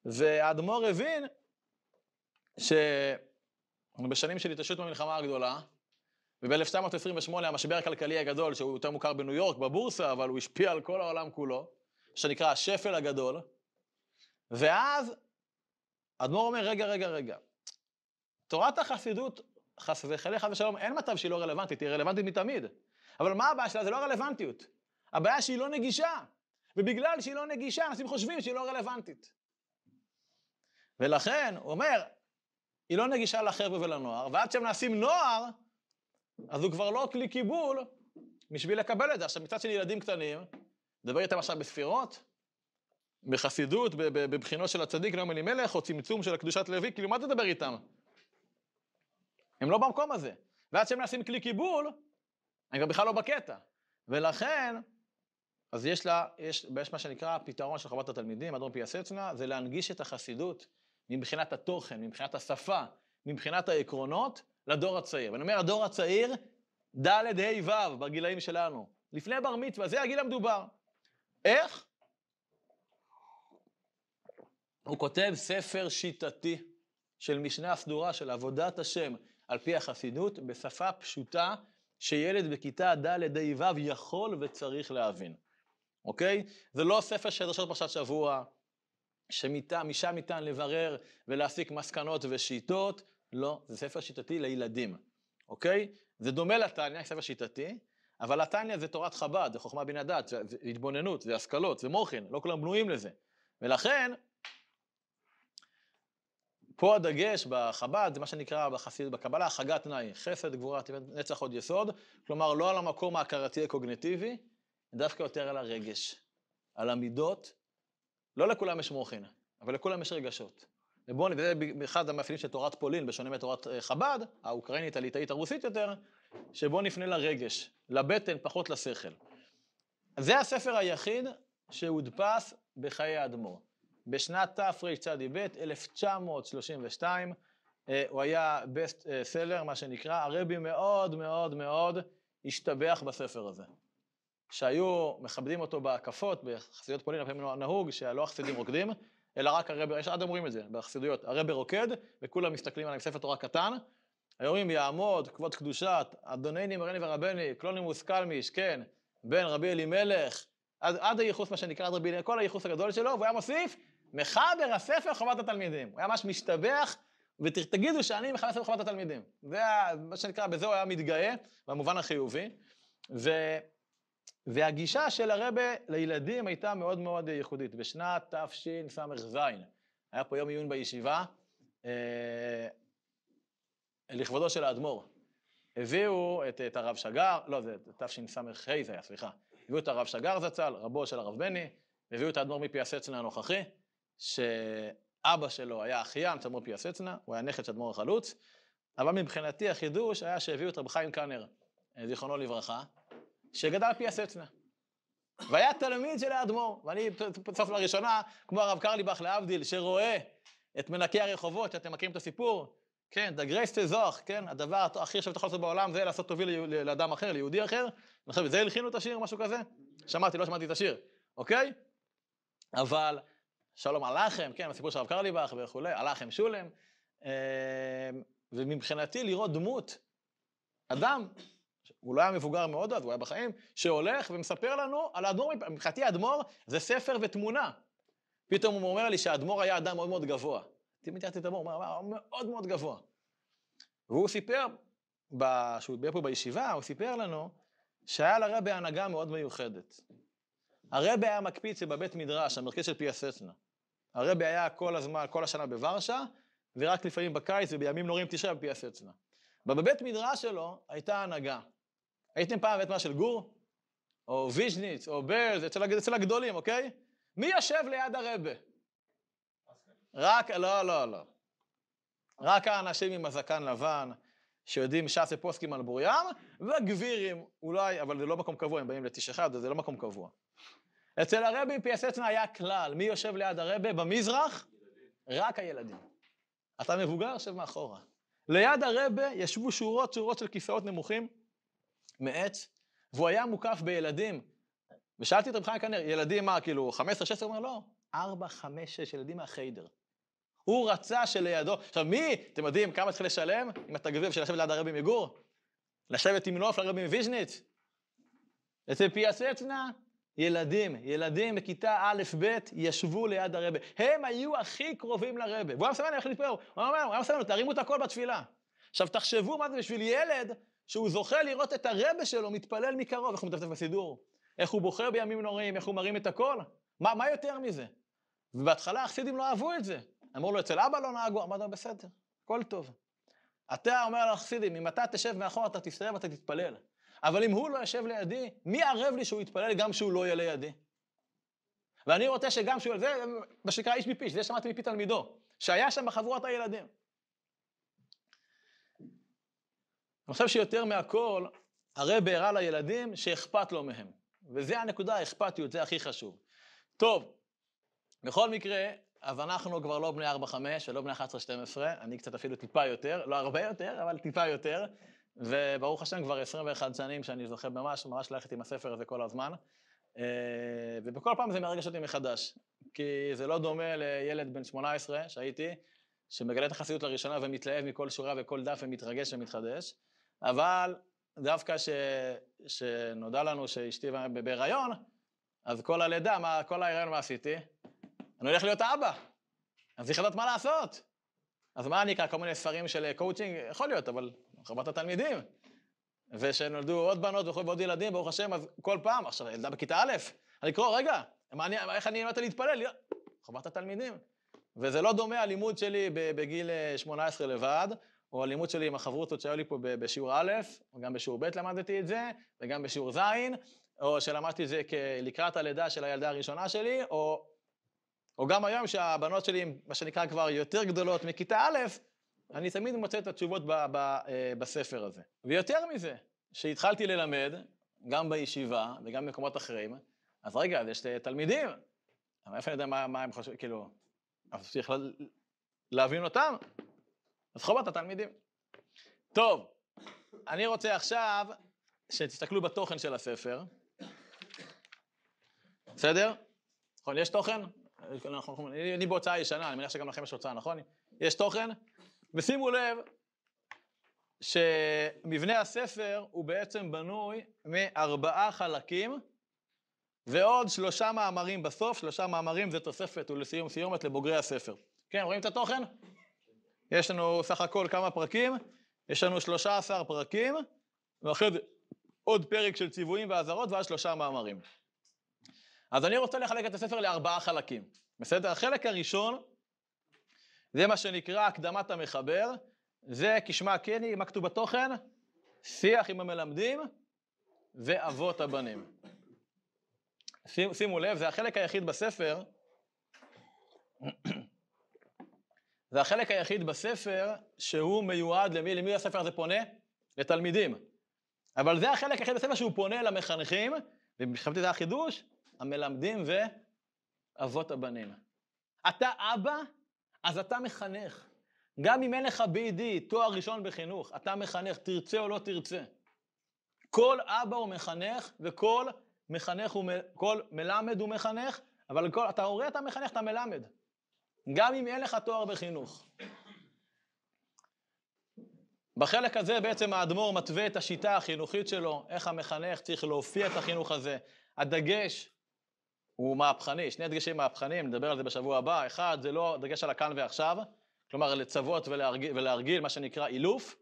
והאדמו"ר הבין שבשנים של התעששות במלחמה הגדולה, וב-1928 המשבר הכלכלי הגדול, שהוא יותר מוכר בניו יורק, בבורסה, אבל הוא השפיע על כל העולם כולו, שנקרא השפל הגדול. ואז אדמו"ר אומר, רגע, רגע, רגע, תורת החסידות, חס וחלילה, חס ושלום, אין מצב שהיא לא רלוונטית, היא רלוונטית מתמיד. אבל מה הבעיה שלה? זה לא הרלוונטיות. הבעיה שהיא לא נגישה. ובגלל שהיא לא נגישה, אנשים חושבים שהיא לא רלוונטית. ולכן, הוא אומר, היא לא נגישה לחבר'ה ולנוער, ועד שהם נעשים נוער, אז הוא כבר לא כלי קיבול בשביל לקבל את זה. עכשיו, מצד שני, ילדים קטנים, מדבר איתם עכשיו בספירות, בחסידות, בבחינות של הצדיק, נאום אלימלך, או צמצום של הקדושת לוי, כאילו, מה תדבר איתם? הם לא במקום הזה. ועד שהם נעשים כלי קיבול, הם גם בכלל לא בקטע. ולכן, אז יש לה, יש, יש מה שנקרא הפתרון של חוות התלמידים, אדון פיאסצנה, זה להנגיש את החסידות מבחינת התוכן, מבחינת השפה, מבחינת העקרונות, לדור הצעיר. ואני אומר, הדור הצעיר, ד' ה' ו', בגילאים שלנו. לפני בר מצווה, זה הגיל המדובר. איך? הוא כותב ספר שיטתי של משנה סדורה של עבודת השם על פי החסידות, בשפה פשוטה, שילד בכיתה ד' ה' ו' יכול וצריך להבין, אוקיי? זה לא ספר של דרשות פרשת שבוע, שמשם ניתן לברר ולהסיק מסקנות ושיטות, לא, זה ספר שיטתי לילדים, אוקיי? זה דומה לתניא, ספר שיטתי, אבל התניא זה תורת חב"ד, זה חוכמה בן הדת, זה התבוננות, זה השכלות, זה מוחין, לא כולם בנויים לזה. ולכן, פה הדגש בחב"ד זה מה שנקרא בחסיד, בקבלה החגת תנאי, חסד, גבורה, נצח עוד יסוד, כלומר לא על המקום ההכרתי הקוגנטיבי, דווקא יותר על הרגש, על המידות. לא לכולם יש מוחין, אבל לכולם יש רגשות. ובואו נראה באחד המאפיינים של תורת פולין, בשונה מתורת אה, חב"ד, האוקראינית, הליטאית, הרוסית יותר, שבואו נפנה לרגש, לבטן, פחות לשכל. זה הספר היחיד שהודפס בחיי האדמו"ר. בשנת תרצ"ב, 1932, אה, הוא היה best seller, מה שנקרא, הרבי מאוד מאוד מאוד השתבח בספר הזה. שהיו מכבדים אותו בהקפות, בחסידות פולין, לפעמים נהוג שלא החסידים רוקדים, אלא רק הרבי, יש עוד אומרים את זה בחסידויות, הרבי רוקד, וכולם מסתכלים עליו ספר תורה קטן. היו אומרים, יעמוד, כבוד קדושת, אדונני מרני ורבני, קלונימוס קלמיש, כן, בן רבי אלימלך, עד, עד הייחוס, מה שנקרא, עד רבי אלימלך, כל הייחוס הגדול שלו, והוא היה מוסיף, מחבר הספר חובת התלמידים. הוא היה ממש משתבח, ותגידו שאני מחבר הספר חובת התלמידים. זה מה שנקרא, בזה הוא היה מתגאה, במובן החיובי. ו... והגישה של הרבה לילדים הייתה מאוד מאוד ייחודית. בשנת תשס"ז, היה פה יום עיון בישיבה, אה, לכבודו של האדמו"ר. הביאו את, את הרב שגר, לא, זה תשס"ה זה היה, סליחה. הביאו את הרב שגר זצ"ל, רבו של הרב בני, והביאו את האדמו"ר מפיאסצנה הנוכחי, שאבא שלו היה אחיין אדמו"ר פיאסצנה, הוא היה נכד של אדמו"ר החלוץ, אבל מבחינתי החידוש היה שהביאו את רב חיים קאנר, זיכרונו לברכה, שגדל פי הסצנה. והיה תלמיד של האדמו"ר, ואני בסוף לראשונה, כמו הרב קרליבך להבדיל, שרואה את מנקי הרחובות, שאתם מכירים את הסיפור, כן, grace to זוך, כן, הדבר הכי שאתה יכול לעשות בעולם זה לעשות טובי לאדם אחר, ליהודי אחר. אני זה הלחינו את השיר, משהו כזה? שמעתי, לא שמעתי את השיר, אוקיי? אבל שלום עליכם, כן, הסיפור של הרב קרליבך וכולי, עליכם שולם. אה, ומבחינתי לראות דמות, אדם הוא לא היה מבוגר מאוד אז, הוא היה בחיים, שהולך ומספר לנו על האדמו"ר, מבחינתי האדמו"ר זה ספר ותמונה. פתאום הוא אומר לי שהאדמו"ר היה אדם מאוד מאוד גבוה. תמיד תראיתי את האדמו"ר, הוא אמר, מאוד מאוד גבוה. והוא סיפר, כשהוא דיבר פה בישיבה, הוא סיפר לנו שהיה לרבי הנהגה מאוד מיוחדת. הרבי היה מקפיץ שבבית מדרש, המרכז של פיאסצנה. הרבי היה כל הזמן, כל השנה בוורשה, ורק לפעמים בקיץ ובימים נוראים תשעה בפיאסצנה. בבית מדרש שלו הייתה הנהגה. הייתם פעם בבית מדרש של גור? או ויז'ניץ, או ברז, אצל, אצל הגדולים, אוקיי? מי יושב ליד הרבה? רק, לא, לא, לא. רק האנשים עם הזקן לבן, שיודעים ש"ס ופוסקים על בורים, והגבירים, אולי, אבל זה לא מקום קבוע, הם באים לתיש אחד, זה לא מקום קבוע. אצל הרבי פייסצנה היה כלל, מי יושב ליד הרבה במזרח? רק הילדים. אתה מבוגר, יושב מאחורה. ליד הרבה ישבו שורות שורות של כיסאות נמוכים מעץ, והוא היה מוקף בילדים. ושאלתי את רב חיים קנר, ילדים מה, כאילו, 15-16? הוא אומר, לא, 4, 5, 6 ילדים מהחיידר. הוא רצה שלידו, עכשיו מי, אתם יודעים כמה צריך לשלם אם אתה גביר בשביל לשבת ליד הרבי מגור? לשבת עם נוף לרבי מוויז'ניץ? אצל פיאסצנה, ילדים, ילדים בכיתה א'-ב' ישבו ליד הרבה. הם היו הכי קרובים לרבה. והוא היה מסמן איך להתפלל. הוא היה מסמן, תרימו את הכל בתפילה. עכשיו, תחשבו מה זה בשביל ילד שהוא זוכה לראות את הרבה שלו מתפלל מקרוב, איך הוא מדפדף בסידור, איך הוא בוחר בימים נוראים, איך הוא מרים את הכל. מה, מה יותר מזה? ובהתחלה החסידים לא אהבו את זה. אמרו לו, אצל אבא לא נהגו, אמר לו, בסדר, הכל טוב. אתה אומר לחסידים, אם אתה תשב מאחור, אתה תסתובב ואתה תתפלל. אבל אם הוא לא יושב לידי, מי ערב לי שהוא יתפלל גם שהוא לא יהיה לידי? ואני רוצה שגם שהוא, זה מה שנקרא איש מפי, זה שמעתי מפי תלמידו, שהיה שם בחבורת הילדים. אני חושב שיותר מהכל, הרב הראה לילדים שאכפת לו מהם. וזה הנקודה, האכפתיות, זה הכי חשוב. טוב, בכל מקרה, אז אנחנו כבר לא בני 4-5 ולא בני 11-12, אני קצת אפילו טיפה יותר, לא הרבה יותר, אבל טיפה יותר, וברוך השם כבר 21 שנים שאני זוכה ממש, ממש ללכת עם הספר הזה כל הזמן. אה, ובכל פעם זה מרגש אותי מחדש, כי זה לא דומה לילד בן 18 שהייתי, שמגלה את החסידות לראשונה ומתלהב מכל שורה וכל דף ומתרגש ומתחדש, אבל דווקא ש... שנודע לנו שאשתי בהיריון, אז כל הלידה, מה, כל ההיריון מה עשיתי? אני הולך להיות האבא, אז צריך לדעת מה לעשות. אז מה אני אקרא? כל מיני ספרים של קואוצ'ינג? יכול להיות, אבל חובת התלמידים. ושנולדו עוד בנות ועוד ילדים, ברוך השם, אז כל פעם, עכשיו, ילדה בכיתה א', אני קורא, רגע, אני, איך אני אמרתי להתפלל? חובת התלמידים. וזה לא דומה הלימוד שלי בגיל 18 לבד, או הלימוד שלי עם החברותות שהיו לי פה בשיעור א', וגם בשיעור ב' למדתי את זה, וגם בשיעור ז', או שלמדתי את זה לקראת הלידה של הילדה הראשונה שלי, או, או גם היום שהבנות שלי, מה שנקרא כבר יותר גדולות מכיתה א', אני תמיד מוצא את התשובות ב, ב, אה, בספר הזה. ויותר מזה, שהתחלתי ללמד, גם בישיבה וגם במקומות אחרים, אז רגע, אז יש תלמידים, אבל איפה אני יודע מה, מה הם חושבים, כאילו, אז צריך להבין אותם, אז חובת התלמידים. טוב, אני רוצה עכשיו שתסתכלו בתוכן של הספר, בסדר? נכון, יש תוכן? אני בהוצאה ישנה, אני מניח שגם לכם יש הוצאה, נכון? יש תוכן? ושימו לב שמבנה הספר הוא בעצם בנוי מארבעה חלקים ועוד שלושה מאמרים בסוף, שלושה מאמרים זה תוספת ולסיום סיומת לבוגרי הספר. כן, רואים את התוכן? יש לנו סך הכל כמה פרקים, יש לנו 13 פרקים, ואחרי זה עוד פרק של ציוויים ואזהרות ואז שלושה מאמרים. אז אני רוצה לחלק את הספר לארבעה חלקים, בסדר? החלק הראשון זה מה שנקרא הקדמת המחבר, זה כשמה כן היא, מה כתוב בתוכן? שיח עם המלמדים ואבות הבנים. שימו לב, זה החלק היחיד בספר, זה החלק היחיד בספר שהוא מיועד למי, למי הספר הזה פונה? לתלמידים. אבל זה החלק היחיד בספר שהוא פונה למחנכים, וחשבתי זה החידוש, המלמדים ואבות הבנים. אתה אבא אז אתה מחנך. גם אם אין לך BD, תואר ראשון בחינוך, אתה מחנך, תרצה או לא תרצה. כל אבא הוא מחנך, וכל מחנך הוא, כל מלמד הוא מחנך, אבל כל, אתה הורה, אתה מחנך, אתה מלמד. גם אם אין לך תואר בחינוך. בחלק הזה בעצם האדמו"ר מתווה את השיטה החינוכית שלו, איך המחנך צריך להופיע את החינוך הזה. הדגש הוא מהפכני, שני דגשים מהפכניים, נדבר על זה בשבוע הבא. אחד, זה לא דגש על הכאן ועכשיו, כלומר לצוות ולהרגיל, ולהרגיל מה שנקרא אילוף,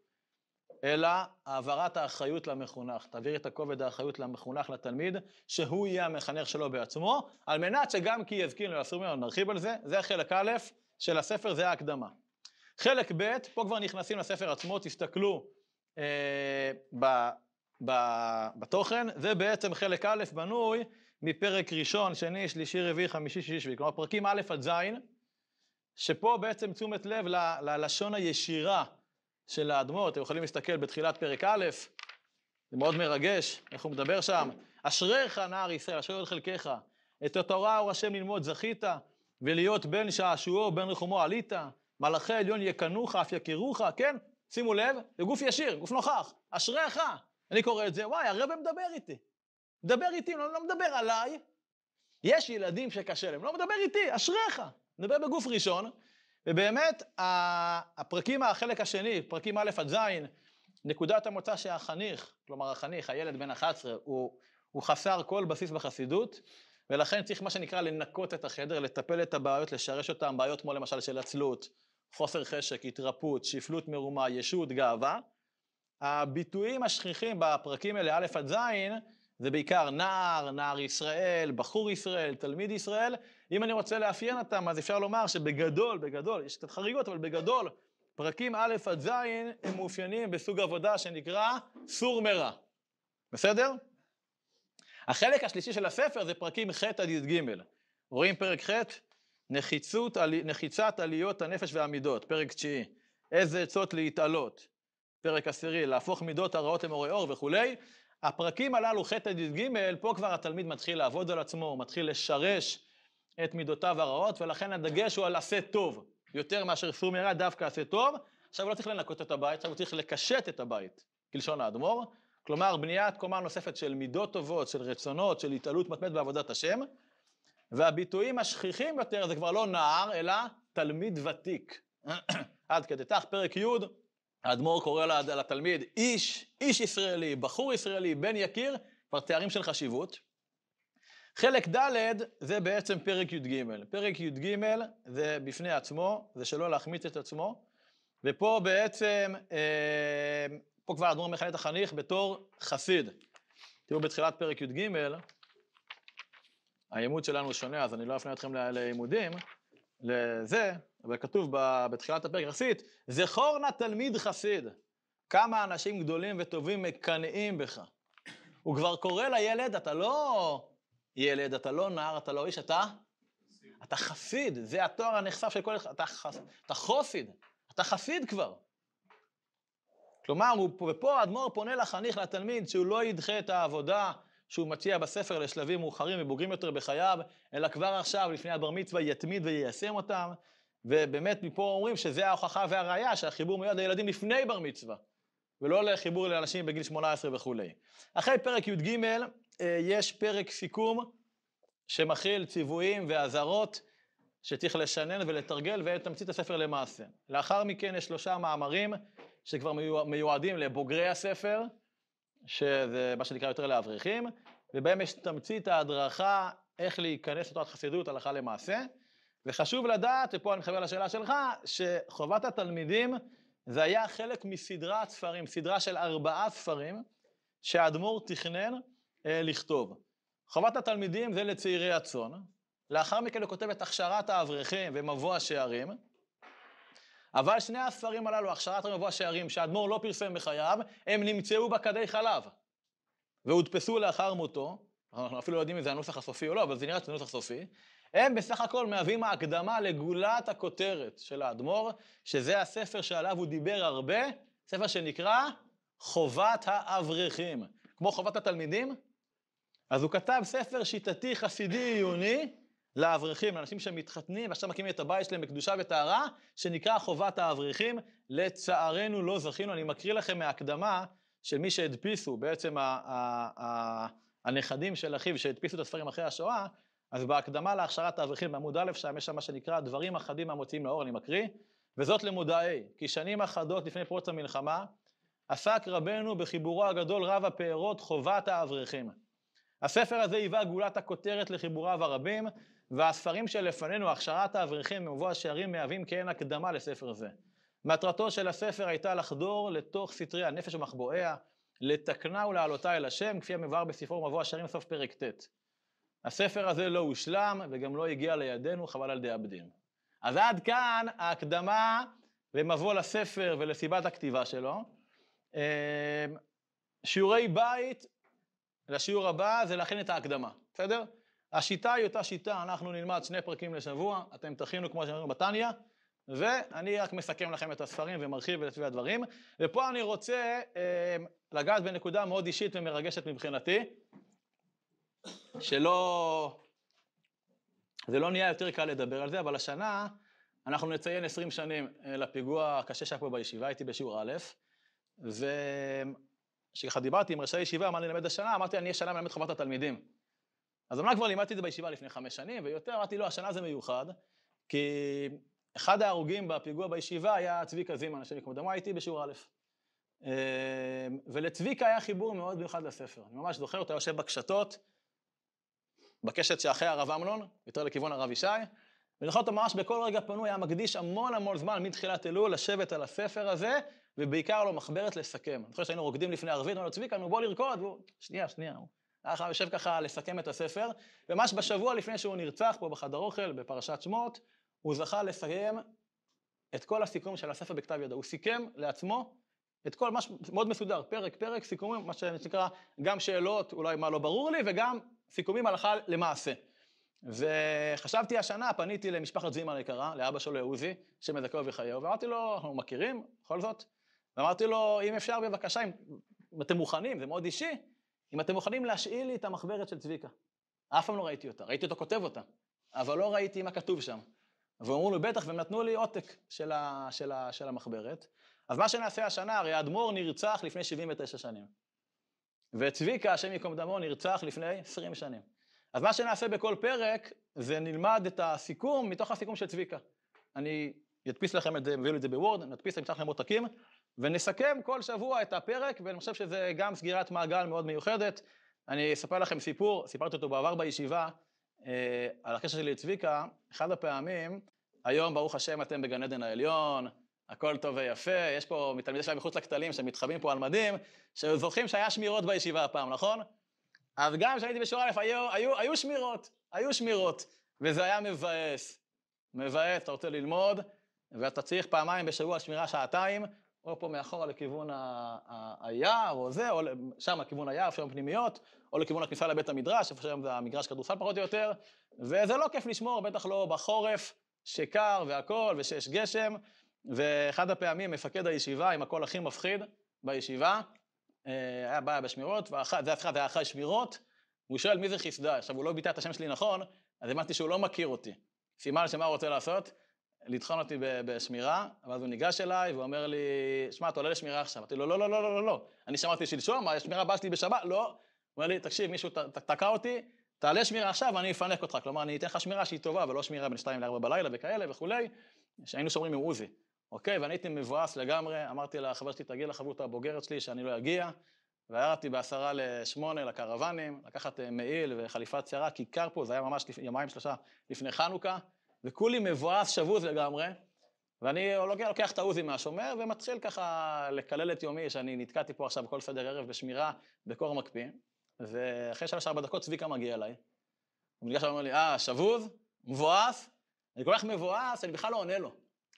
אלא העברת האחריות למחונך. תעביר את הכובד האחריות למחונך, לתלמיד, שהוא יהיה המחנך שלו בעצמו, על מנת שגם כי יזכיר לו יסור ממנו, נרחיב על זה, זה חלק א' של הספר, זה ההקדמה. חלק ב', פה כבר נכנסים לספר עצמו, תסתכלו אה, ב, ב, בתוכן, זה בעצם חלק א' בנוי מפרק ראשון, שני, שלישי, רביעי, חמישי, שישי, שביעי, כלומר פרקים א' עד ז', שפה בעצם תשומת לב ללשון הישירה של האדמו"ר, אתם יכולים להסתכל בתחילת פרק א', זה מאוד מרגש, איך הוא מדבר שם, אשריך נער ישראל, אשרי עוד חלקך, את התורה אור השם ללמוד זכית, ולהיות בן שעשועו, בן רחומו עלית, מלאכי עליון יקנוך, אף יכירוך, כן? שימו לב, זה גוף ישיר, גוף נוכח, אשריך. אני קורא את זה, וואי, הרב מדבר איתי. מדבר איתי, לא, לא מדבר עליי. יש ילדים שקשה להם, לא מדבר איתי, אשריך. מדבר בגוף ראשון, ובאמת, הפרקים, החלק השני, פרקים א' עד ז', נקודת המוצא שהחניך, כלומר החניך, הילד בן 11, הוא, הוא חסר כל בסיס בחסידות, ולכן צריך מה שנקרא לנקות את החדר, לטפל את הבעיות, לשרש אותן, בעיות כמו למשל של עצלות, חוסר חשק, התרפות, שפלות מרומה, ישות, גאווה. הביטויים השכיחים בפרקים האלה, א' עד ז', זה בעיקר נער, נער ישראל, בחור ישראל, תלמיד ישראל. אם אני רוצה לאפיין אותם, אז אפשר לומר שבגדול, בגדול, יש קצת חריגות, אבל בגדול, פרקים א' עד ז' הם מאופיינים בסוג עבודה שנקרא סור מרע. בסדר? החלק השלישי של הספר זה פרקים ח' עד י"ג. רואים פרק ח', נחיצות, נחיצת עליות הנפש והמידות, פרק תשיעי. איזה עצות להתעלות, פרק עשירי, להפוך מידות הרעות למורי אור וכולי. הפרקים הללו, ח' עד י"ג, פה כבר התלמיד מתחיל לעבוד על עצמו, הוא מתחיל לשרש את מידותיו הרעות, ולכן הדגש הוא על עשה טוב, יותר מאשר סור מרע, דווקא עשה טוב. עכשיו הוא לא צריך לנקות את הבית, עכשיו הוא צריך לקשט את הבית, כלשון האדמו"ר. כלומר, בניית קומה נוספת של מידות טובות, של רצונות, של התעלות מתמדת בעבודת השם. והביטויים השכיחים יותר זה כבר לא נער, אלא תלמיד ותיק. עד כדי כך, פרק י', האדמו"ר קורא לתלמיד איש, איש ישראלי, בחור ישראלי, בן יקיר, כבר תארים של חשיבות. חלק ד' זה בעצם פרק י"ג. פרק י"ג זה בפני עצמו, זה שלא להחמיץ את עצמו, ופה בעצם, אה, פה כבר האדמו"ר מכנה את החניך בתור חסיד. תראו בתחילת פרק י"ג, העימות שלנו שונה, אז אני לא אפנה אתכם לעימודים, לזה, אבל כתוב בתחילת הפרק יחסית, זכור נא תלמיד חסיד, כמה אנשים גדולים וטובים מקנאים בך. הוא כבר קורא לילד, אתה לא ילד, אתה לא נער, אתה לא איש, אתה? אתה חסיד, זה התואר הנחשף של כל אחד, אתה, חס... אתה חוסיד, אתה חסיד כבר. כלומר, הוא, ופה האדמו"ר פונה לחניך, לתלמיד, שהוא לא ידחה את העבודה שהוא מציע בספר לשלבים מאוחרים ובוגרים יותר בחייו, אלא כבר עכשיו, לפני הבר מצווה, יתמיד ויישם אותם. ובאמת מפה אומרים שזה ההוכחה והראיה שהחיבור מיועד לילדים לפני בר מצווה, ולא לחיבור לאנשים בגיל 18 וכולי. אחרי פרק י"ג אה, יש פרק סיכום שמכיל ציוויים ואזהרות שצריך לשנן ולתרגל ואת תמצית הספר למעשה. לאחר מכן יש שלושה מאמרים שכבר מיועדים לבוגרי הספר, שזה מה שנקרא יותר לאברכים, ובהם יש תמצית ההדרכה איך להיכנס לתורת חסידות הלכה למעשה. וחשוב לדעת, ופה אני מתחבר לשאלה שלך, שחובת התלמידים זה היה חלק מסדרת ספרים, סדרה של ארבעה ספרים שהאדמו"ר תכנן אה, לכתוב. חובת התלמידים זה לצעירי הצאן, לאחר מכן הוא כותב את הכשרת האברכים ומבוא השערים, אבל שני הספרים הללו, הכשרת ומבוא השערים, שהאדמו"ר לא פרסם בחייו, הם נמצאו בכדי חלב, והודפסו לאחר מותו, אנחנו אפילו לא יודעים אם זה הנוסח הסופי או לא, אבל זה נראה שזה נוסח סופי, הם בסך הכל מהווים ההקדמה לגולת הכותרת של האדמו"ר, שזה הספר שעליו הוא דיבר הרבה, ספר שנקרא חובת האברכים. כמו חובת התלמידים, אז הוא כתב ספר שיטתי חסידי עיוני לאברכים, לאנשים שמתחתנים ועכשיו מקימים את הבית שלהם בקדושה וטהרה, שנקרא חובת האברכים. לצערנו לא זכינו, אני מקריא לכם מהקדמה של מי שהדפיסו, בעצם הנכדים של אחיו שהדפיסו את הספרים אחרי השואה, אז בהקדמה להכשרת האברכים בעמוד א', שם יש שם מה שנקרא דברים אחדים המוציאים לאור, אני מקריא, וזאת למודעי, כי שנים אחדות לפני פרוץ המלחמה, עסק רבנו בחיבורו הגדול רב הפארות חובת האברכים. הספר הזה היווה גאולת הכותרת לחיבוריו הרבים, והספרים שלפנינו, הכשרת האברכים ומבוא השערים, מהווים כעין הקדמה לספר זה. מטרתו של הספר הייתה לחדור לתוך סתרי הנפש ומחבואיה, לתקנה ולהעלותה אל השם, כפי המבואר בספרו מבוא השערים סוף פרק ט'. הספר הזה לא הושלם וגם לא הגיע לידינו, חבל על דאבדין. אז עד כאן ההקדמה ומבוא לספר ולסיבת הכתיבה שלו. אמ, שיעורי בית לשיעור הבא זה להכין את ההקדמה, בסדר? השיטה היא אותה שיטה, אנחנו נלמד שני פרקים לשבוע, אתם תכינו כמו שאמרנו בתניא, ואני רק מסכם לכם את הספרים ומרחיב את הדברים. ופה אני רוצה אה, לגעת בנקודה מאוד אישית ומרגשת מבחינתי, שלא... זה לא נהיה יותר קל לדבר על זה, אבל השנה אנחנו נציין 20 שנים אה, לפיגוע הקשה שהיה פה בישיבה, הייתי בשיעור א', וכשככה דיברתי עם ראשי הישיבה, מה אני אלמד השנה, אמרתי, אני השנה מלמד חובת התלמידים. אז אמנם כבר לימדתי את זה בישיבה לפני חמש שנים, ויותר אמרתי, לא, השנה זה מיוחד, כי אחד ההרוגים בפיגוע בישיבה היה צביקה זימן, השם יקום דמו, הייתי בשיעור א'. ולצביקה היה חיבור מאוד מיוחד לספר. אני ממש זוכר, הוא יושב בקשתות, בקשת שאחרי הרב אמנון, יותר לכיוון הרב ישי, זוכר אותו ממש בכל רגע פנוי, היה מקדיש המון המון זמן מתחילת אלול לשבת על הספר הזה, ובעיקר לו מחברת לסכם. אני חושב שהיינו רוקדים לפני ערבית, אמרנו, צביקה, נו בוא לרקוד, והוא, שנייה, שנייה, הוא היה חייב יושב ככה לסכם את הספר, וממש בשבוע לפני שהוא נרצח פה בחדר אוכל, בפרשת שמות, הוא זכה לסיים את כל הסיכום של הספר בכתב ידו. הוא סיכם לעצמו את כל, משהו מאוד מסודר, פרק, פרק, סיכומים, מה שנקרא, גם שאלות, אולי מה לא ברור לי, וגם סיכומים הלכה למעשה. וחשבתי השנה, פניתי למשפחת זימן היקרה, לאבא שלו עוזי, שמזכה וחייהו, ואמרתי לו, אנחנו מכירים, בכל זאת, ואמרתי לו, אם אפשר בבקשה, אם, אתם מוכנים, זה מאוד אישי, אם אתם מוכנים להשאיל לי את המחברת של צביקה. אף פעם לא ראיתי אותה, ראיתי אותו כותב אותה, אבל לא ראיתי מה כתוב שם. ואמרו לי, בטח, והם נתנו לי עותק של, ה, של, ה, של המחברת. אז מה שנעשה השנה, הרי האדמו"ר נרצח לפני 79 שנים. וצביקה, השם ייקום דמו, נרצח לפני 20 שנים. אז מה שנעשה בכל פרק, זה נלמד את הסיכום מתוך הסיכום של צביקה. אני אדפיס לכם את זה, מביא לי את זה בוורד, נדפיס, נמצא לכם עותקים, ונסכם כל שבוע את הפרק, ואני חושב שזה גם סגירת מעגל מאוד מיוחדת. אני אספר לכם סיפור, סיפרתי אותו בעבר בישיבה, אה, על הקשר שלי לצביקה, אחד הפעמים, היום ברוך השם אתם בגן עדן העליון, הכל טוב ויפה, יש פה מתלמידי שלהם מחוץ לכתלים שמתחבאים פה על מדים, שזוכרים שהיה שמירות בישיבה הפעם, נכון? אז גם כשהייתי בשורה א', היו, היו, היו שמירות, היו שמירות, וזה היה מבאס. מבאס, אתה רוצה ללמוד, ואתה צריך פעמיים בשבוע שמירה שעתיים, או פה מאחורה לכיוון היער, או זה, או שם לכיוון היער, שם פנימיות, או לכיוון הכניסה לבית המדרש, איפה שהיום זה המגרש כדורסל פחות או יותר, וזה לא כיף לשמור, בטח לא בחורף, שקר והכול, ושיש גשם, ואחד הפעמים מפקד הישיבה עם הקול הכי מפחיד בישיבה, אה, היה בא בשמירות, זה היה אחרי שמירות, הוא שואל מי זה חסדה, עכשיו הוא לא ביטא את השם שלי נכון, אז הבנתי שהוא לא מכיר אותי. סימן שמה הוא רוצה לעשות? לטחון אותי בשמירה, ואז הוא ניגש אליי ואומר לי, שמע, אתה עולה לשמירה עכשיו. אמרתי לו, לא, לא, לא, לא, לא, לא. אני שמרתי שלשום, השמירה הבאה שלי בשבת, לא. הוא אומר לי, תקשיב, מישהו תקע אותי, תעלה שמירה עכשיו ואני אפנק אותך. כלומר, אני אתן לך שמירה שהיא טובה, ולא שמירה בין 2 ל-4 בלילה וכאלה וכולי, שהיינו שומרים עם עוזי. אוקיי, ואני הייתי מבואס לגמרי, אמרתי לחבר שלי, תגיע לחברות הבוגרת שלי שאני לא אגיע, וירדתי בעשרה לשמונה לקרוונים, לקחת אה, מעיל וחליפת שערה, כיכר פה, זה היה ממש יומיים שלושה לפני חנוכה, וכולי מבואס, שבוז לגמרי, ואני לוקח, לוקח את העוזי מהשומר ומתחיל ככה לקלל את יומי, שאני נתקעתי פה עכשיו כל סדר ערב בשמירה בקור מקפיא, ואחרי שלוש-ארבע דקות צביקה מגיע אליי. הוא ניגש ואומר לי, אה, שבוז? מבואס? אני כל כך מבואס, אני בכלל לא עונה לו.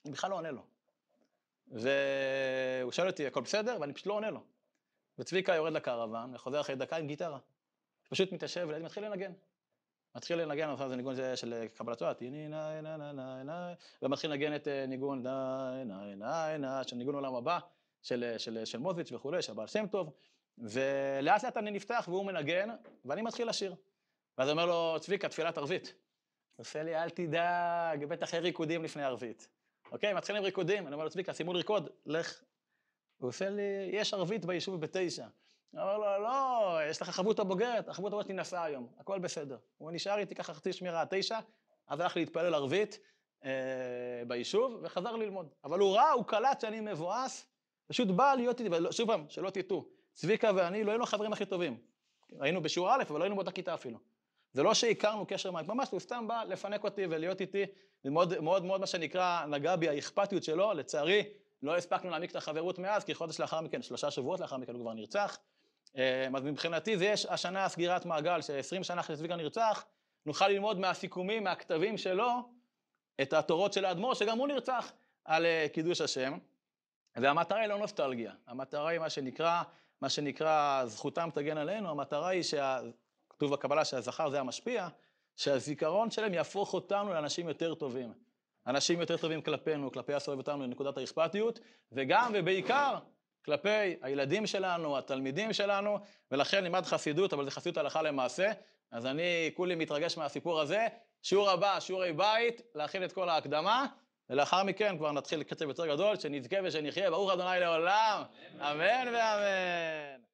אני בכלל לא עונה לו. והוא שואל אותי, הכל בסדר? ואני פשוט לא עונה לו. וצביקה יורד לקרוון וחוזר אחרי דקה עם גיטרה. פשוט מתיישב ומתחיל לנגן. מתחיל לנגן, עכשיו זה ניגון של קבלת תורה, תהיי נה נה נה נה נה, ומתחיל לנגן את אה, ניגון נה נה נה נה, של ניגון עולם הבא, של, של, של מוזיץ' וכולי, של בעל שם טוב, ולאט לאט אני נפתח והוא מנגן, ואני מתחיל לשיר. ואז אומר לו, צביקה, תפילת ערבית. הוא עושה לי, אל תדאג, בטח יהיה ריקודים לפני ערבית. אוקיי, מתחילים ריקודים, אני אומר לו, צביקה, שימו לרקוד, לך. הוא עושה לי, יש ערבית ביישוב בתשע. אני אומר לו, לא, יש לך חבותה בוגרת, החבותה בוגרת היא נסעה היום, הכל בסדר. הוא נשאר איתי ככה חצי שמירה עד תשע, אז הלך להתפלל ערבית אה, ביישוב, וחזר ללמוד. אבל הוא ראה, הוא קלט שאני מבואס, פשוט בא להיות איתי, שוב פעם, שלא תטעו, צביקה ואני לא היינו החברים הכי טובים. היינו בשיעור א', אבל לא היינו באותה כיתה אפילו. זה לא שהכרנו קשר מים, ממש הוא סתם בא לפנק אותי ולהיות איתי, ומאוד מאוד, מאוד מה שנקרא, נגע בי האכפתיות שלו, לצערי לא הספקנו להעמיק את החברות מאז, כי חודש לאחר מכן, שלושה שבועות לאחר מכן הוא כבר נרצח. אה, אז מבחינתי זה יש השנה סגירת מעגל, ש-20 שנה אחרי שצביקה נרצח, נוכל ללמוד מהסיכומים, מהכתבים שלו, את התורות של האדמו"ר, שגם הוא נרצח על אה, קידוש השם. והמטרה היא לא נוסטלגיה, המטרה היא מה שנקרא, מה שנקרא זכותם תגן עלינו, המטרה היא שה... כתוב בקבלה שהזכר זה המשפיע, שהזיכרון שלהם יהפוך אותנו לאנשים יותר טובים. אנשים יותר טובים כלפינו, כלפי הסובב אותנו לנקודת האכפתיות, וגם ובעיקר כלפי הילדים שלנו, התלמידים שלנו, ולכן לימד חסידות, אבל זה חסידות הלכה למעשה. אז אני כולי מתרגש מהסיפור הזה. שיעור הבא, שיעורי בית, להכין את כל ההקדמה, ולאחר מכן כבר נתחיל קצב יותר גדול, שנזכה ושנחיה, ברוך ה' לעולם, אמן ואמן.